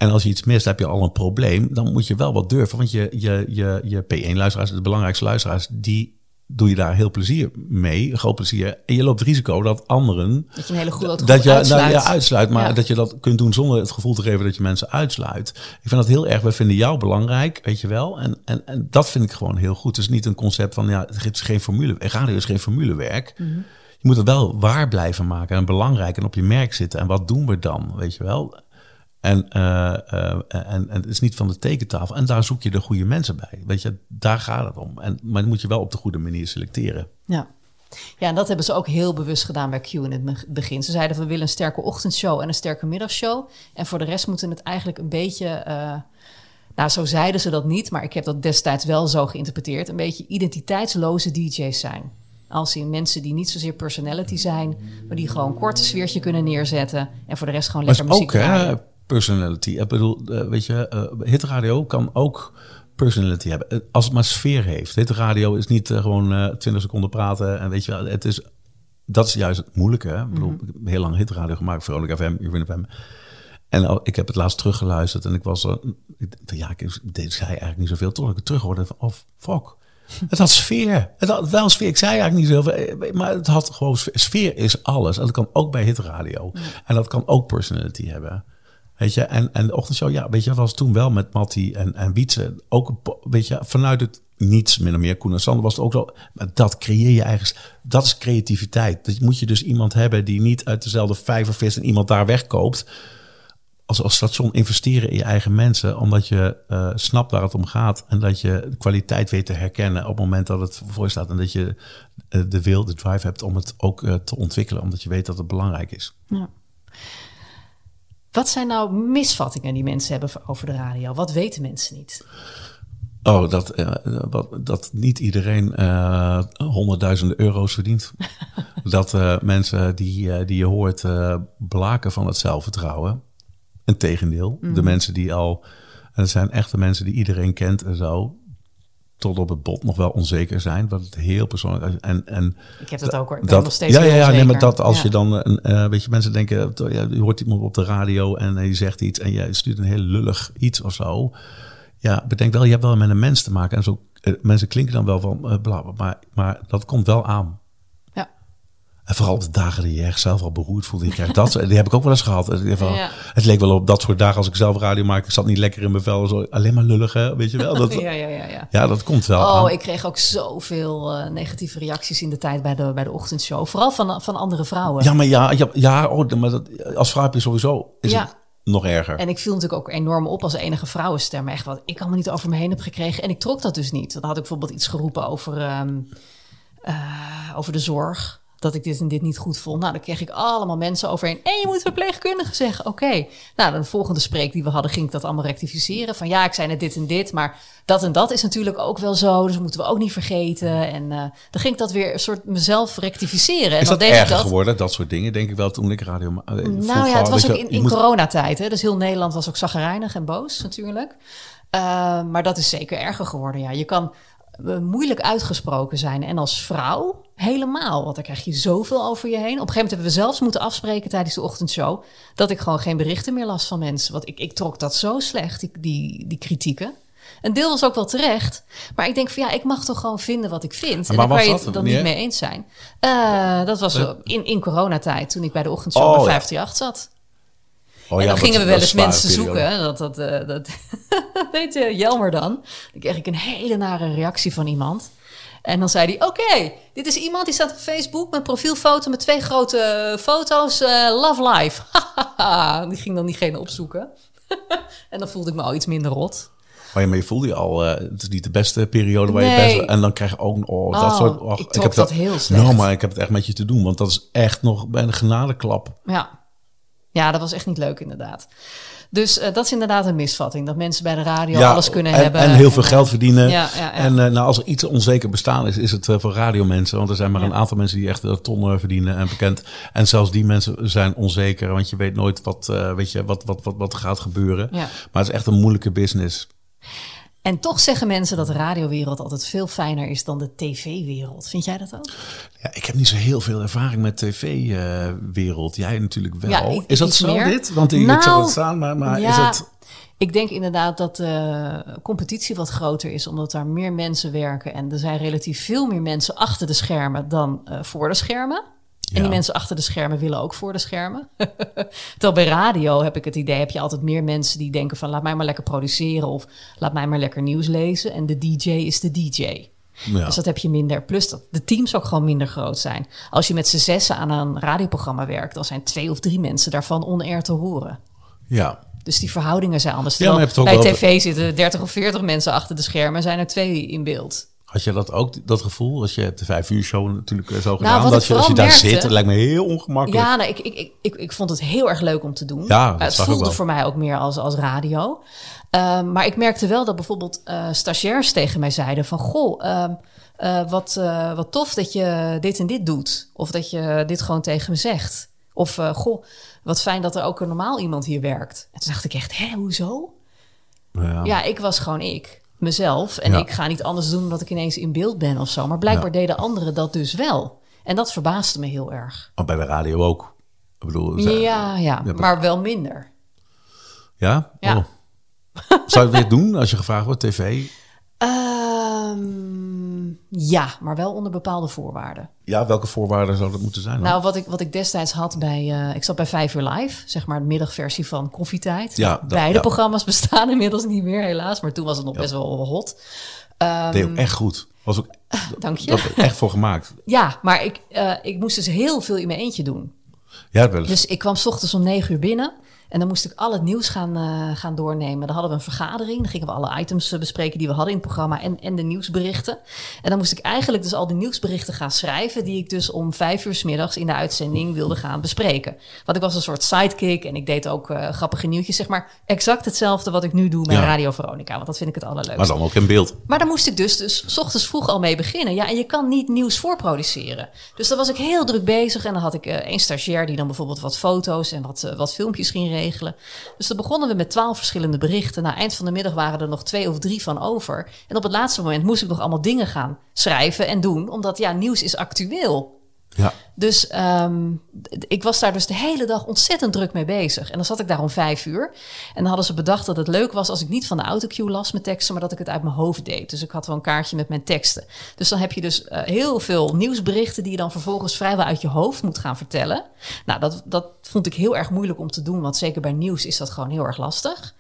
Speaker 3: En als je iets mist, heb je al een probleem. Dan moet je wel wat durven. Want je, je, je, je P1-luisteraars, de belangrijkste luisteraars, die doe je daar heel plezier mee. Groot plezier. En je loopt het risico dat anderen
Speaker 1: Dat je een hele goede het
Speaker 3: dat je
Speaker 1: uitsluit.
Speaker 3: Nou, ja, uitsluit, maar
Speaker 1: Ja.
Speaker 3: dat je dat kunt doen zonder het gevoel te geven dat je mensen uitsluit. Ik vind dat heel erg. We vinden jou belangrijk, weet je wel. En, en, en dat vind ik gewoon heel goed. Het is niet een concept van ja, het is geen formule. Radio is geen formulewerk.
Speaker 1: Mhm.
Speaker 3: Je moet het wel waar blijven maken en belangrijk en op je merk zitten. En wat doen we dan, weet je wel? En, eh, eh, en, en het is niet van de tekentafel. En daar zoek je de goede mensen bij. Weet je, daar gaat het om. En, maar dan moet je wel op de goede manier selecteren.
Speaker 1: Ja. ja, en dat hebben ze ook heel bewust gedaan bij Q in het be- begin. Ze zeiden we willen een sterke ochtendshow en een sterke middagshow. En voor de rest moeten het eigenlijk een beetje... eh, nou, zo zeiden ze dat niet, maar ik heb dat destijds wel zo geïnterpreteerd. Een beetje identiteitsloze DJ's zijn. Als in mensen die niet zozeer personality zijn, maar die gewoon kort een sfeertje kunnen neerzetten. En voor de rest gewoon lekker
Speaker 3: is ook
Speaker 1: muziek
Speaker 3: hè,
Speaker 1: draaien.
Speaker 3: Personality. Ik bedoel, eh, weet je, eh, hitradio kan ook personality hebben. Eh, Als het maar sfeer heeft. Hitradio is niet gewoon eh 20 seconden praten. En weet je wel, het is, dat is juist het moeilijke. Hè? Ik bedoel, ik heb heel lang hitradio gemaakt. Veronica FM, Urban FM. En ik heb het laatst teruggeluisterd. En ik was, eh, ik, ja, ik deed, zei eigenlijk niet zoveel. Tot ik het terug hoorde van, oh fuck. Het had sfeer. Het had wel sfeer. Ik zei eigenlijk niet zoveel. Maar het had gewoon sfeer. Sfeer is alles. En dat kan ook bij hitradio. En dat kan ook personality hebben. Weet je, en, en de ochtendshow, ja, weet je, was toen wel met Matti en, en Wietse. Ook, weet je, vanuit het niets, min of meer. Koen en Sander was het ook zo. Maar dat creëer je eigenlijk, dat is creativiteit. Dat moet je dus iemand hebben die niet uit dezelfde vijver vist en iemand daar wegkoopt. Als, als station investeren in je eigen mensen, omdat je eh, snapt waar het om gaat. En dat je kwaliteit weet te herkennen op het moment dat het voor staat. En dat je eh, de wil, de drive hebt om het ook eh, te ontwikkelen, omdat je weet dat het belangrijk is.
Speaker 1: Ja. Wat zijn nou misvattingen die mensen hebben over de radio? Wat weten mensen niet?
Speaker 3: Oh, dat, eh, dat niet iedereen eh, honderdduizenden euro's verdient. dat eh, mensen die, die je hoort blaken van het zelfvertrouwen. Integendeel, de mensen die al... En het zijn echte mensen die iedereen kent en zo... tot op het bot nog wel onzeker zijn. Wat het heel persoonlijk is. En, en
Speaker 1: Ik heb dat ook hoor. Ik ben
Speaker 3: dat,
Speaker 1: nog steeds
Speaker 3: ja, ja, ja, nee, maar dat als
Speaker 1: Ja.
Speaker 3: je dan, een, eh, weet je, mensen denken, je hoort iemand op de radio en die zegt iets en je stuurt een heel lullig iets of zo. Ja, bedenk wel, je hebt wel met een mens te maken en zo. eh, mensen klinken dan wel van, eh, bla, bla, maar, maar dat komt wel aan. En vooral de dagen die je echt zelf al beroerd voelt. Je krijgt dat, die heb ik ook wel eens gehad. In ieder geval,
Speaker 1: Ja.
Speaker 3: Het leek wel op dat soort dagen als ik zelf radio maak. Ik zat niet lekker in mijn vel. Zo, alleen maar lullig, hè? weet je wel. Dat,
Speaker 1: Ja, ja, ja, ja.
Speaker 3: ja, dat komt wel aan.
Speaker 1: Oh, ik kreeg ook zoveel eh, negatieve reacties in de tijd bij de, bij de ochtendshow. Vooral van, van andere vrouwen.
Speaker 3: Ja, maar ja, ja, ja oh, maar dat, als vrouw heb je sowieso is
Speaker 1: Ja.
Speaker 3: het nog erger.
Speaker 1: En ik viel natuurlijk ook enorm op als enige vrouwenstem. Echt wat ik allemaal niet over me heen heb gekregen. En ik trok dat dus niet. Dan had ik bijvoorbeeld iets geroepen over, ehm, eh, over de zorg. Dat ik dit en dit niet goed vond. Nou, dan kreeg ik allemaal mensen overheen. En je moet verpleegkundige zeggen. Oké. Nou, dan de volgende spreek die we hadden, ging ik dat allemaal rectificeren. Van ja, ik zei net dit en dit. Maar dat en dat is natuurlijk ook wel zo. Dus dat moeten we ook niet vergeten. En eh, dan ging ik dat weer een soort mezelf rectificeren. En
Speaker 3: Is
Speaker 1: dan
Speaker 3: dat
Speaker 1: deed ik
Speaker 3: erger
Speaker 1: dat.
Speaker 3: geworden, dat soort dingen? Denk ik wel toen ik radio eh,
Speaker 1: Nou ja, het was ook in,
Speaker 3: je
Speaker 1: in
Speaker 3: moet-
Speaker 1: coronatijd. Hè? Dus heel Nederland was ook zagrijnig en boos natuurlijk. Uh, maar dat is zeker erger geworden. Ja. Je kan moeilijk uitgesproken zijn. En als vrouw helemaal. Want dan krijg je zoveel over je heen. Op een gegeven moment hebben we zelfs moeten afspreken tijdens de ochtendshow... dat ik gewoon geen berichten meer las van mensen. Want ik, ik trok dat zo slecht, die, die, die kritieken. Een deel was ook wel terecht. Maar ik denk van ja, ik mag toch gewoon vinden wat ik vind. En,
Speaker 3: waar
Speaker 1: daar kan je het dan niet mee eens zijn. Uh, dat was in, in coronatijd, toen ik bij de ochtendshow
Speaker 3: Oh,
Speaker 1: bij
Speaker 3: ja.
Speaker 1: 538 zat.
Speaker 3: Oh,
Speaker 1: en
Speaker 3: ja,
Speaker 1: dan gingen we wel eens
Speaker 3: een
Speaker 1: mensen
Speaker 3: periode.
Speaker 1: zoeken. Dat, dat, eh, dat weet je, Jelmer dan. Dan kreeg ik een hele nare reactie van iemand. En dan zei hij, oké, dit is iemand die staat op Facebook met profielfoto met twee grote foto's. eh, love life. die ging dan diegene opzoeken. en dan voelde ik me al iets minder rot.
Speaker 3: Maar je, maar je voelde je al, eh, het is niet de beste periode waar je best... En dan krijg je ook, oh, dat
Speaker 1: Oh,
Speaker 3: soort... och,
Speaker 1: ik trok
Speaker 3: heb
Speaker 1: dat heel slecht.
Speaker 3: Nou, maar ik heb het echt met je te doen, want dat is echt nog bij een genadeklap.
Speaker 1: Ja. Ja, dat was echt niet leuk inderdaad. Dus eh, dat is inderdaad een misvatting. Dat mensen bij de radio alles kunnen
Speaker 3: en,
Speaker 1: hebben.
Speaker 3: En heel veel geld verdienen.
Speaker 1: Ja, ja.
Speaker 3: En eh, nou, als er iets onzeker bestaan is, is het eh, voor radiomensen. Want er zijn maar een aantal mensen die echt een ton eh, verdienen en bekend. En zelfs die mensen zijn onzeker, want je weet nooit wat, weet je, wat, wat, wat, wat gaat gebeuren. Maar het is echt een moeilijke business.
Speaker 1: En toch zeggen mensen dat de radiowereld altijd veel fijner is dan de tv-wereld. Vind jij dat ook?
Speaker 3: Ja, ik heb niet zo heel veel ervaring met tv-wereld. Jij natuurlijk wel.
Speaker 1: Ja, ik-
Speaker 3: is dat zo
Speaker 1: meer.
Speaker 3: dit? Want ik, ik
Speaker 1: Nou,
Speaker 3: zag het staan, maar, maar is het...
Speaker 1: Ik denk inderdaad dat de competitie wat groter is, omdat daar meer mensen werken. En er zijn relatief veel meer mensen achter de schermen dan eh, voor de schermen. En die mensen achter de schermen willen ook voor de schermen. Terwijl bij radio heb ik het idee, heb je altijd meer mensen die denken van laat mij maar lekker produceren of laat mij maar lekker nieuws lezen. En de DJ is de DJ.
Speaker 3: Ja.
Speaker 1: Dus dat heb je minder. Plus dat de teams ook gewoon minder groot zijn. Als je met z'n zessen aan een radioprogramma werkt, dan zijn twee of drie mensen daarvan on-air te horen.
Speaker 3: ja.
Speaker 1: Dus die verhoudingen zijn anders.
Speaker 3: Ja, maar
Speaker 1: bij tv zitten 30 of 40 mensen achter de schermen en zijn er twee in beeld.
Speaker 3: Had je dat ook, dat gevoel? Als je hebt de vijf uur show natuurlijk eh, zo
Speaker 1: Nou,
Speaker 3: gedaan. Dat je, als je daar
Speaker 1: merkte-
Speaker 3: zit, dat lijkt me heel ongemakkelijk.
Speaker 1: Ja, nou, ik, ik, ik, ik, ik vond het heel erg leuk om te doen.
Speaker 3: Ja, dat
Speaker 1: het voelde voor mij ook meer als, als radio. Ehm, maar ik merkte wel dat bijvoorbeeld eh stagiairs tegen mij zeiden van... Goh, ehm, eh, wat, eh, wat tof dat je dit en dit doet. Of dat je dit gewoon tegen me zegt. Of eh, goh, wat fijn dat er ook een normaal iemand hier werkt. En toen dacht ik echt, hè, hoezo?
Speaker 3: Ja.
Speaker 1: Ja, ik was gewoon ik, mezelf. En
Speaker 3: Ja.
Speaker 1: ik ga niet anders doen omdat ik ineens in beeld ben of zo. Maar blijkbaar
Speaker 3: Ja.
Speaker 1: deden anderen dat dus wel. En dat verbaasde me heel erg.
Speaker 3: Maar bij de radio ook. Ik bedoel, ze-
Speaker 1: Ja, ja,
Speaker 3: Ja,
Speaker 1: maar wel minder.
Speaker 3: Ja?
Speaker 1: Ja.
Speaker 3: Oh. Zou je het weer doen als je gevraagd wordt, tv?
Speaker 1: Ehm, ja, maar wel onder bepaalde voorwaarden.
Speaker 3: Ja, welke voorwaarden zou dat moeten zijn? dan?
Speaker 1: Nou, wat ik, wat ik destijds had bij... eh, ik zat bij 5 uur live, zeg maar de middagversie van Koffietijd.
Speaker 3: Ja,
Speaker 1: Nou,
Speaker 3: dat-
Speaker 1: Beide
Speaker 3: ja.
Speaker 1: programma's bestaan inmiddels niet meer, helaas. Maar toen was het nog best wel hot. Ehm,
Speaker 3: deed ook echt goed. Was ook,
Speaker 1: Dank je.
Speaker 3: dat echt voor gemaakt.
Speaker 1: Ja, maar ik, eh, ik moest dus heel veel in mijn eentje doen.
Speaker 3: Ja, wel eens.
Speaker 1: Dus ik kwam 's ochtends om negen uur binnen. En dan moest ik al het nieuws gaan, eh, gaan doornemen. Dan hadden we een vergadering. Dan gingen we alle items eh, bespreken die we hadden in het programma. En, en de nieuwsberichten. En dan moest ik eigenlijk dus al die nieuwsberichten gaan schrijven. Die ik dus om vijf uur 's middags in de uitzending wilde gaan bespreken. Want ik was een soort sidekick. En ik deed ook eh, grappige nieuwtjes. Zeg maar exact hetzelfde wat ik nu doe
Speaker 3: Ja.
Speaker 1: Radio Veronica. Want dat vind ik het allerleukste.
Speaker 3: maar dan ook in beeld.
Speaker 1: Maar daar moest ik dus, dus 's ochtends vroeg al mee beginnen. Ja, en je kan niet nieuws voorproduceren. Dus daar was ik heel druk bezig. En dan had ik één stagiair die dan bijvoorbeeld wat foto's en wat, wat filmpjes ging regelen. Dus dan begonnen we met twaalf verschillende berichten. Na eind van de middag waren er nog twee of drie van over. En op het laatste moment moest ik nog allemaal dingen gaan schrijven en doen. Omdat ja, nieuws is actueel.
Speaker 3: Ja.
Speaker 1: Dus ehm, ik was daar dus de hele dag ontzettend druk mee bezig. En dan zat ik daar om vijf uur. En dan hadden ze bedacht dat het leuk was als ik niet van de autocue las met teksten, maar dat ik het uit mijn hoofd deed. Dus ik had wel een kaartje met mijn teksten. Dus dan heb je dus eh, heel veel nieuwsberichten die je dan vervolgens vrijwel uit je hoofd moet gaan vertellen. Nou, dat, dat vond ik heel erg moeilijk om te doen, want zeker bij nieuws is dat gewoon heel erg lastig.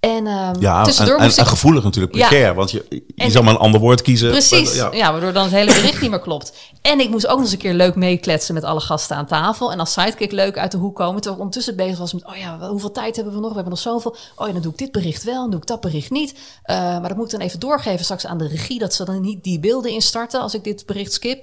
Speaker 1: En ehm,
Speaker 3: Ja, en,
Speaker 1: tussendoor
Speaker 3: en,
Speaker 1: moest
Speaker 3: en
Speaker 1: ik...
Speaker 3: gevoelig natuurlijk,
Speaker 1: Ja.
Speaker 3: precair. Want je, je
Speaker 1: En-
Speaker 3: zou maar een ander woord kiezen.
Speaker 1: Precies,
Speaker 3: Ja.
Speaker 1: ja. waardoor dan het hele bericht niet meer klopt. En ik moest ook nog eens een keer leuk meekletsen met alle gasten aan tafel. En als sidekick leuk uit de hoek komen. Terwijl ik ondertussen bezig was met, oh ja, hoeveel tijd hebben we nog? We hebben nog zoveel. Oh ja, dan doe ik dit bericht wel, dan doe ik dat bericht niet. Eh, maar dat moet ik dan even doorgeven straks aan de regie. Dat ze dan niet die beelden instarten als ik dit bericht skip.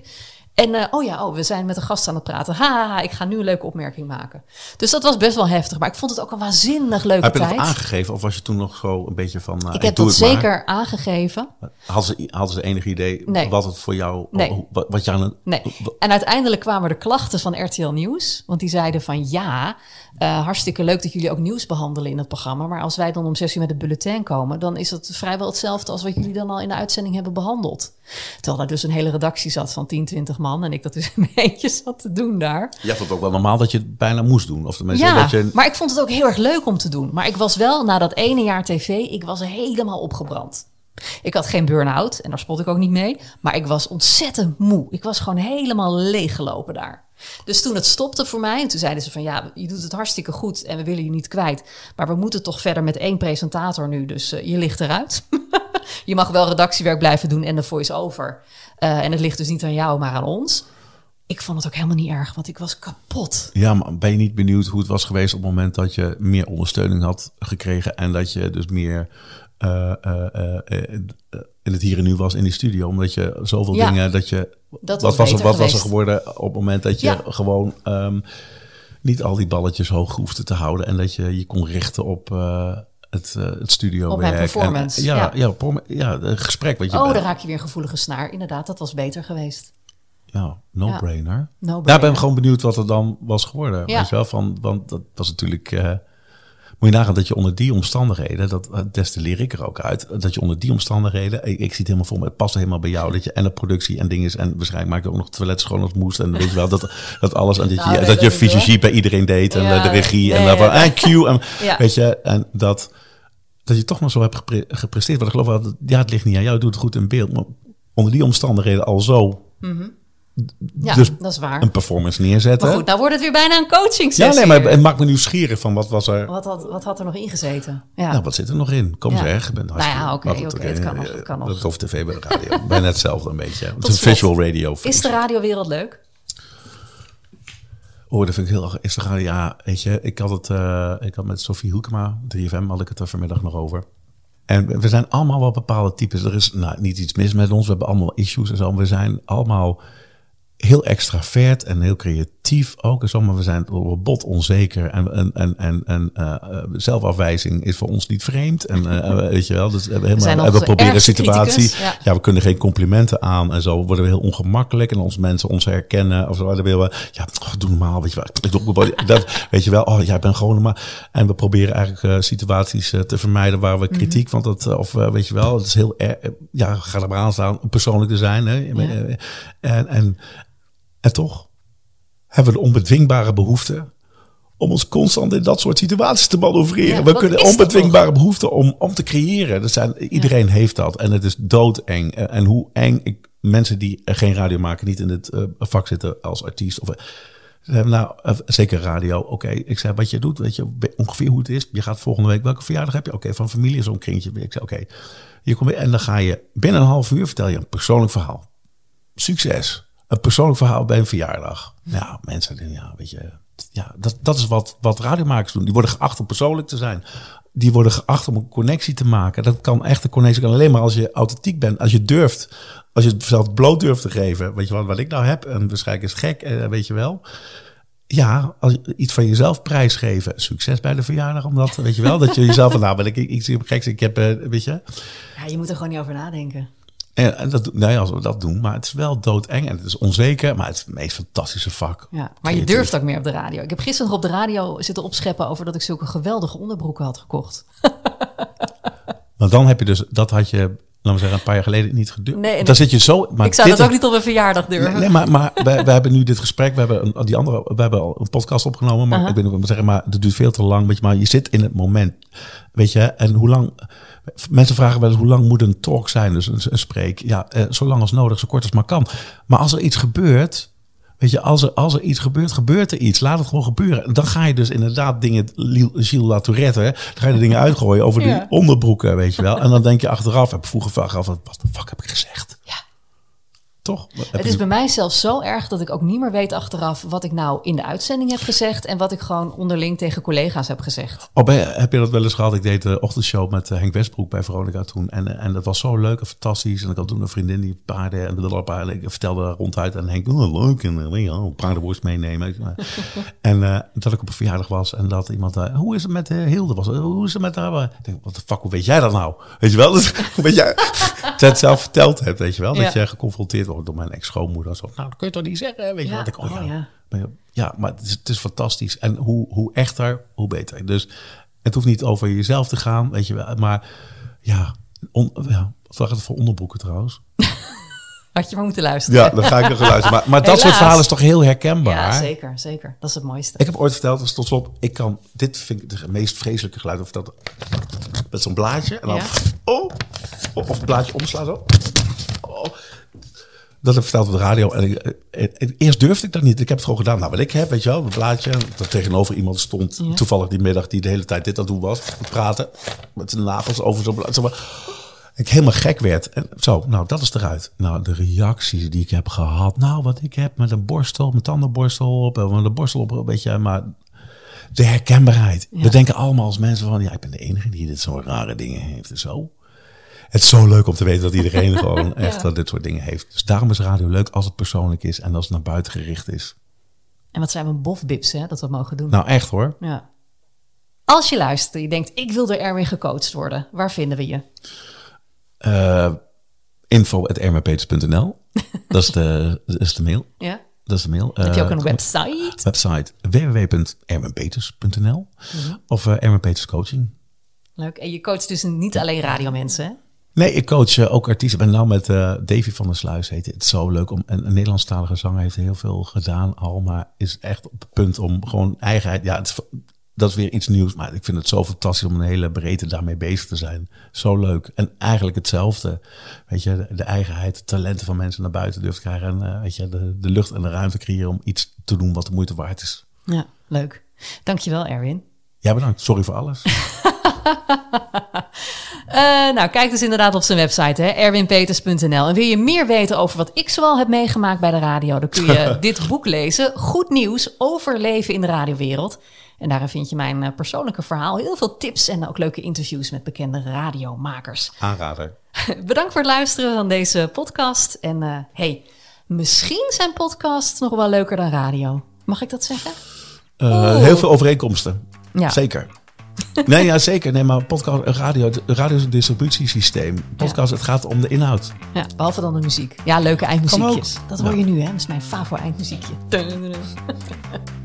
Speaker 1: En eh, oh ja, oh, we zijn met een gast aan het praten. Ha, ik ga nu een leuke opmerking maken. Dus dat was best wel heftig. Maar ik vond het ook een waanzinnig leuke
Speaker 3: Heb je
Speaker 1: tijd.
Speaker 3: dat aangegeven? Of was je toen nog zo een beetje van... eh,
Speaker 1: ik heb dat
Speaker 3: maar?
Speaker 1: zeker aangegeven.
Speaker 3: Hadden ze, hadden ze enig idee
Speaker 1: Nee.
Speaker 3: wat het voor jou...
Speaker 1: Nee.
Speaker 3: Wat, wat je aan het...
Speaker 1: Nee. En uiteindelijk kwamen de klachten van RTL Nieuws. Want die zeiden van ja, eh, hartstikke leuk dat jullie ook nieuws behandelen in het programma. Maar als wij dan om zes uur met het bulletin komen, dan is het vrijwel hetzelfde als wat jullie dan al in de uitzending hebben behandeld. Terwijl daar dus een hele redactie zat van 10, 20 man. En ik dat dus mijn eentje zat te doen daar.
Speaker 3: Jij vond het ook wel normaal dat je het bijna moest doen. Of tenminste
Speaker 1: Ja,
Speaker 3: dat je...
Speaker 1: maar ik vond het ook heel erg leuk om te doen. Maar ik was wel, na dat ene jaar tv, ik was helemaal opgebrand. Ik had geen burn-out en daar spot ik ook niet mee. Maar ik was ontzettend moe. Ik was gewoon helemaal leeggelopen daar. Dus toen het stopte voor mij, en toen zeiden ze van ja, je doet het hartstikke goed en we willen je niet kwijt. Maar we moeten toch verder met één presentator nu, dus eh, je ligt eruit. je mag wel redactiewerk blijven doen en de voice-over. Eh, en het ligt dus niet aan jou, maar aan ons. Ik vond het ook helemaal niet erg, want ik was kapot.
Speaker 3: Ja, maar ben je niet benieuwd hoe het was geweest op het moment dat je meer ondersteuning had gekregen en dat je dus meer eh, in het hier en nu was in die studio, omdat je zoveel
Speaker 1: Ja,
Speaker 3: dingen dat je
Speaker 1: dat
Speaker 3: wat
Speaker 1: was
Speaker 3: was er, wat was er geworden op het moment dat je
Speaker 1: Ja.
Speaker 3: gewoon ehm, niet al die balletjes hoog hoefde te houden en dat je je kon richten op eh, het, eh het studio
Speaker 1: Op mijn performance,
Speaker 3: ja,
Speaker 1: ja.
Speaker 3: ja. performa- ja, het gesprek wat je
Speaker 1: Oh, daar raak je weer een gevoelige snaar. Inderdaad, dat was beter geweest.
Speaker 3: Ja, no-brainer. Ja, ik ben gewoon benieuwd wat er dan was geworden.
Speaker 1: Ja.
Speaker 3: Weet je wel, van, want dat was natuurlijk... eh, moet je nagaan dat je onder die omstandigheden, dat eh, destilleer ik er ook uit, dat je onder die omstandigheden, ik, ik zie het helemaal voor me, het past helemaal bij jou, dat je en de productie en dingen is, en waarschijnlijk maak je ook nog toilet schoon als moest, en weet je wel, dat, dat alles, en dat
Speaker 1: Nou,
Speaker 3: je,
Speaker 1: nee,
Speaker 3: dat je fysiologie bij iedereen deed, en
Speaker 1: Ja,
Speaker 3: eh, de regie, en
Speaker 1: nee,
Speaker 3: en Q, en
Speaker 1: Ja.
Speaker 3: weet je, en dat, dat je toch nog zo hebt gepre- gepresteerd, want ik geloof wel, dat- ja, het ligt niet aan jou, je doet het goed in beeld, maar onder die omstandigheden al zo
Speaker 1: Ja,
Speaker 3: Dus
Speaker 1: dat is waar.
Speaker 3: een performance neerzetten.
Speaker 1: Maar goed, nou wordt het weer bijna een coaching
Speaker 3: Ja,
Speaker 1: sessie.
Speaker 3: nee, maar het maakt me nieuwsgierig van wat was er.
Speaker 1: Wat had, wat had er nog ingezeten? Ja.
Speaker 3: Nou, wat zit er nog in? Kom
Speaker 1: Ja.
Speaker 3: zeg. Ben
Speaker 1: Nou ja, oké, oké, het kan nog, het kan nog.
Speaker 3: Dat hoeft tv bij de radio. Bijna hetzelfde een beetje. Het is een visual radio.
Speaker 1: is de radiowereld leuk?
Speaker 3: Oh, dat vind ik heel erg. Is de radio, ja, weet je, ik had het, eh, ik had met Sophie Hoekema, 3FM, had ik het er vanmiddag nog over. En we- we zijn allemaal wel bepaalde types. Er is nou, niet iets mis met ons. We hebben allemaal issues en zo. We zijn allemaal heel extravert en heel creatief ook. En zo, maar we zijn bot onzeker. En, en, en, en, eh, eh, zelfafwijzing is voor ons niet vreemd. En eh, weet je wel, dus we, hebben helemaal, we
Speaker 1: de
Speaker 3: proberen
Speaker 1: ergste
Speaker 3: situatie. Ja.
Speaker 1: ja.
Speaker 3: we kunnen geen complimenten aan. En zo worden we heel ongemakkelijk. En als mensen ons herkennen of zo, dan willen we, ja, oh, doe normaal. Weet je wel, dat, weet je wel, oh, jij bent gewoon normaal. En we proberen eigenlijk eh, situaties eh, te vermijden waar we kritiek van dat, eh, of eh, weet je wel, het is heel, er, ja, ga er maar aan staan persoonlijk te zijn. Hè? En, en, en toch hebben we de onbedwingbare behoefte om ons constant in dat soort situaties te manoeuvreren.
Speaker 1: Ja,
Speaker 3: we kunnen onbedwingbare behoefte om, om te creëren. Dat zijn, iedereen heeft dat en het is doodeng. En, hoe eng ik, mensen die eh, geen radio maken, niet in het eh, vak zitten als artiest of ze hebben nou, eh, zeker radio. Oké, ik zei wat je doet, weet je ongeveer hoe het is. Je gaat volgende week, welke verjaardag heb je? Oké, van familie zo'n kringetje. Ik zei oké, je komt weer en dan ga je binnen een half uur vertel je een persoonlijk verhaal. Succes. Een persoonlijk verhaal bij een verjaardag. Ja, mensen, ja, weet je, ja, dat, dat is wat, wat radiomakers doen. Die worden geacht om persoonlijk te zijn. Die worden geacht om een connectie te maken. Dat kan echt een connectie kan alleen maar als je authentiek bent. Als je durft, als je het zelf bloot durft te geven. Weet je wat, wat ik nou heb? En waarschijnlijk is gek, eh, weet je wel. Ja, als iets van jezelf prijsgeven. Succes bij de verjaardag, omdat, weet je wel, dat je jezelf van, nou, ben ik iets geks. Ik heb, eh, weet je,
Speaker 1: Ja, je moet er gewoon niet over nadenken.
Speaker 3: En, dat, nou ja, als we dat doen, maar het is wel doodeng en het is onzeker, maar het is het meest fantastische vak.
Speaker 1: Ja, maar je durft ook meer op de radio. Ik heb gisteren nog op de radio zitten opscheppen over dat ik zulke geweldige onderbroeken had gekocht.
Speaker 3: Maar dan heb je dus, dat had je, laten we zeggen, een paar jaar geleden niet gedurfd.
Speaker 1: Nee,
Speaker 3: dan zit je zo. Maar
Speaker 1: ik zou dat ook niet op een verjaardag durven.
Speaker 3: Nee, nee, maar, maar we, we hebben nu dit gesprek. We hebben een, die andere, we hebben al een podcast opgenomen. Maar ik weet niet wat zeggen, maar het duurt veel te lang. Maar je zit in het moment. Weet je, en hoe lang. Mensen vragen wel eens hoe lang moet een talk zijn, dus een, een spreek. Ja, eh, zo lang als nodig, zo kort als maar kan. Maar als er iets gebeurt. Weet je, als er, als er iets gebeurt, gebeurt er iets. Laat het gewoon gebeuren. En dan ga je dus inderdaad dingen, Gilles Latourette, hè, dan ga je de dingen uitgooien over
Speaker 1: Ja.
Speaker 3: die onderbroeken, weet je wel. En dan denk je achteraf, heb ik vroeger vraag af, wat de fuck heb ik gezegd? Toch?
Speaker 1: Het is bij mij zelfs zo erg dat ik ook niet meer weet achteraf wat ik nou in de uitzending heb gezegd en wat ik gewoon onderling tegen collega's heb gezegd.
Speaker 3: Oh, ben heb je dat wel eens gehad? Ik deed de ochtendshow met eh, Henk Westbroek bij Veronica toen. En, eh, en dat was zo leuk en fantastisch. En ik had toen een vriendin die paarden en de paarden. Ik vertelde ronduit en Henk, oh, leuk. En uh, ja, paardenworst meenemen. en eh, dat ik op een verjaardag was en dat iemand daar, hoe is het met uh, Hilde? Was, hoe is het met haar? Ik denk, wat de fuck, hoe weet jij dat nou? Weet je wel? Hoe weet jij, je het zelf verteld hebt, weet je wel?
Speaker 1: Ja.
Speaker 3: Dat je geconfronteerd wordt door mijn ex-schoonmoeder. Zo, nou, dat kun je toch niet zeggen? Weet je
Speaker 1: Ja,
Speaker 3: wat? Ik, oh,
Speaker 1: oh,
Speaker 3: ja.
Speaker 1: ja.
Speaker 3: Maar ja, ja, maar het is, het is fantastisch. En hoe, hoe echter, hoe beter. Dus het hoeft niet over jezelf te gaan, weet je wel. Maar ja, on, ja wat het voor onderbroeken trouwens?
Speaker 1: Had je maar moeten luisteren.
Speaker 3: Ja, dan ga ik nog luisteren. Maar, maar dat soort verhalen is toch heel herkenbaar?
Speaker 1: Ja, zeker, zeker. Dat is het mooiste.
Speaker 3: Ik heb ooit verteld, dus tot slot, ik kan, dit vind ik het meest vreselijke geluid. Of dat, met zo'n blaadje en dan,
Speaker 1: Ja.
Speaker 3: oh, of het blaadje omslaan zo. Dat heb ik verteld op de radio. En ik, eh, eh, eerst durfde ik dat niet. Ik heb het gewoon gedaan. Nou, wat ik heb, weet je wel, een blaadje. Dat tegenover iemand stond,
Speaker 1: Ja.
Speaker 3: toevallig die middag, die de hele tijd dit aan het doen was. Praten met zijn nagels over zo'n blaadje. Ik helemaal gek werd. En zo, nou, dat is eruit. Nou, de reacties die ik heb gehad. Nou, wat ik heb met een borstel, met tandenborstel op. En met een borstel op, een beetje. Maar de herkenbaarheid. We denken allemaal als mensen van... Ja, ik ben de enige die dit soort rare dingen heeft en zo. Het is zo leuk om te weten dat iedereen gewoon echt dat dit soort dingen heeft. Dus daarom is radio leuk als het persoonlijk is en als het naar buiten gericht is.
Speaker 1: En wat zijn we bofbips, hè, dat we mogen doen.
Speaker 3: Nou, echt hoor.
Speaker 1: Ja. Als je luistert en je denkt, ik wil door Erwin gecoacht worden. Waar vinden we je?
Speaker 3: Uh, dat, is de, dat is de mail.
Speaker 1: Ja.
Speaker 3: Dat is de mail.
Speaker 1: Heb je ook
Speaker 3: Uh,
Speaker 1: een website?
Speaker 3: Website www.ermenpeters.nl of uh, Peters Coaching.
Speaker 1: Leuk. En je coacht dus niet alleen radiomensen, hè?
Speaker 3: Nee, ik coach uh, ook artiesten. Ik ben nou met uh, Davy van der Sluis. Heet het. zo leuk om. En een Nederlandstalige zanger heeft heel veel gedaan al, maar is echt op het punt om gewoon eigenheid. Ja, het dat is weer iets nieuws, maar ik vind het zo fantastisch om een hele breedte daarmee bezig te zijn. Zo leuk. En eigenlijk hetzelfde. Weet je, de, de eigenheid, de talenten van mensen naar buiten durft krijgen. En uh, weet je, de, de lucht en de ruimte creëren om iets te doen wat de moeite waard is.
Speaker 1: Ja, leuk. Dankjewel, Erwin.
Speaker 3: Ja, bedankt. Sorry voor alles.
Speaker 1: Uh, nou, kijk dus inderdaad op zijn website, hè, erwinpeters.nl. En wil je meer weten over wat ik zoal heb meegemaakt bij de radio, dan kun je dit boek lezen. Goed nieuws over leven in de radiowereld. En daarin vind je mijn uh, persoonlijke verhaal, heel veel tips en ook leuke interviews met bekende radiomakers.
Speaker 3: Aanrader.
Speaker 1: Bedankt voor het luisteren van deze podcast. En uh, hey, misschien zijn podcasts nog wel leuker dan radio. Mag ik dat zeggen?
Speaker 3: Uh, heel veel overeenkomsten.
Speaker 1: Ja.
Speaker 3: Zeker. Nee, ja, zeker. Nee, maar podcast, radio, radio is een distributiesysteem. Podcast, ja. het gaat om de inhoud.
Speaker 1: Ja, behalve dan de muziek. Ja, leuke eindmuziekjes. Dat hoor je nu, hè? Dat is mijn favo eindmuziekje.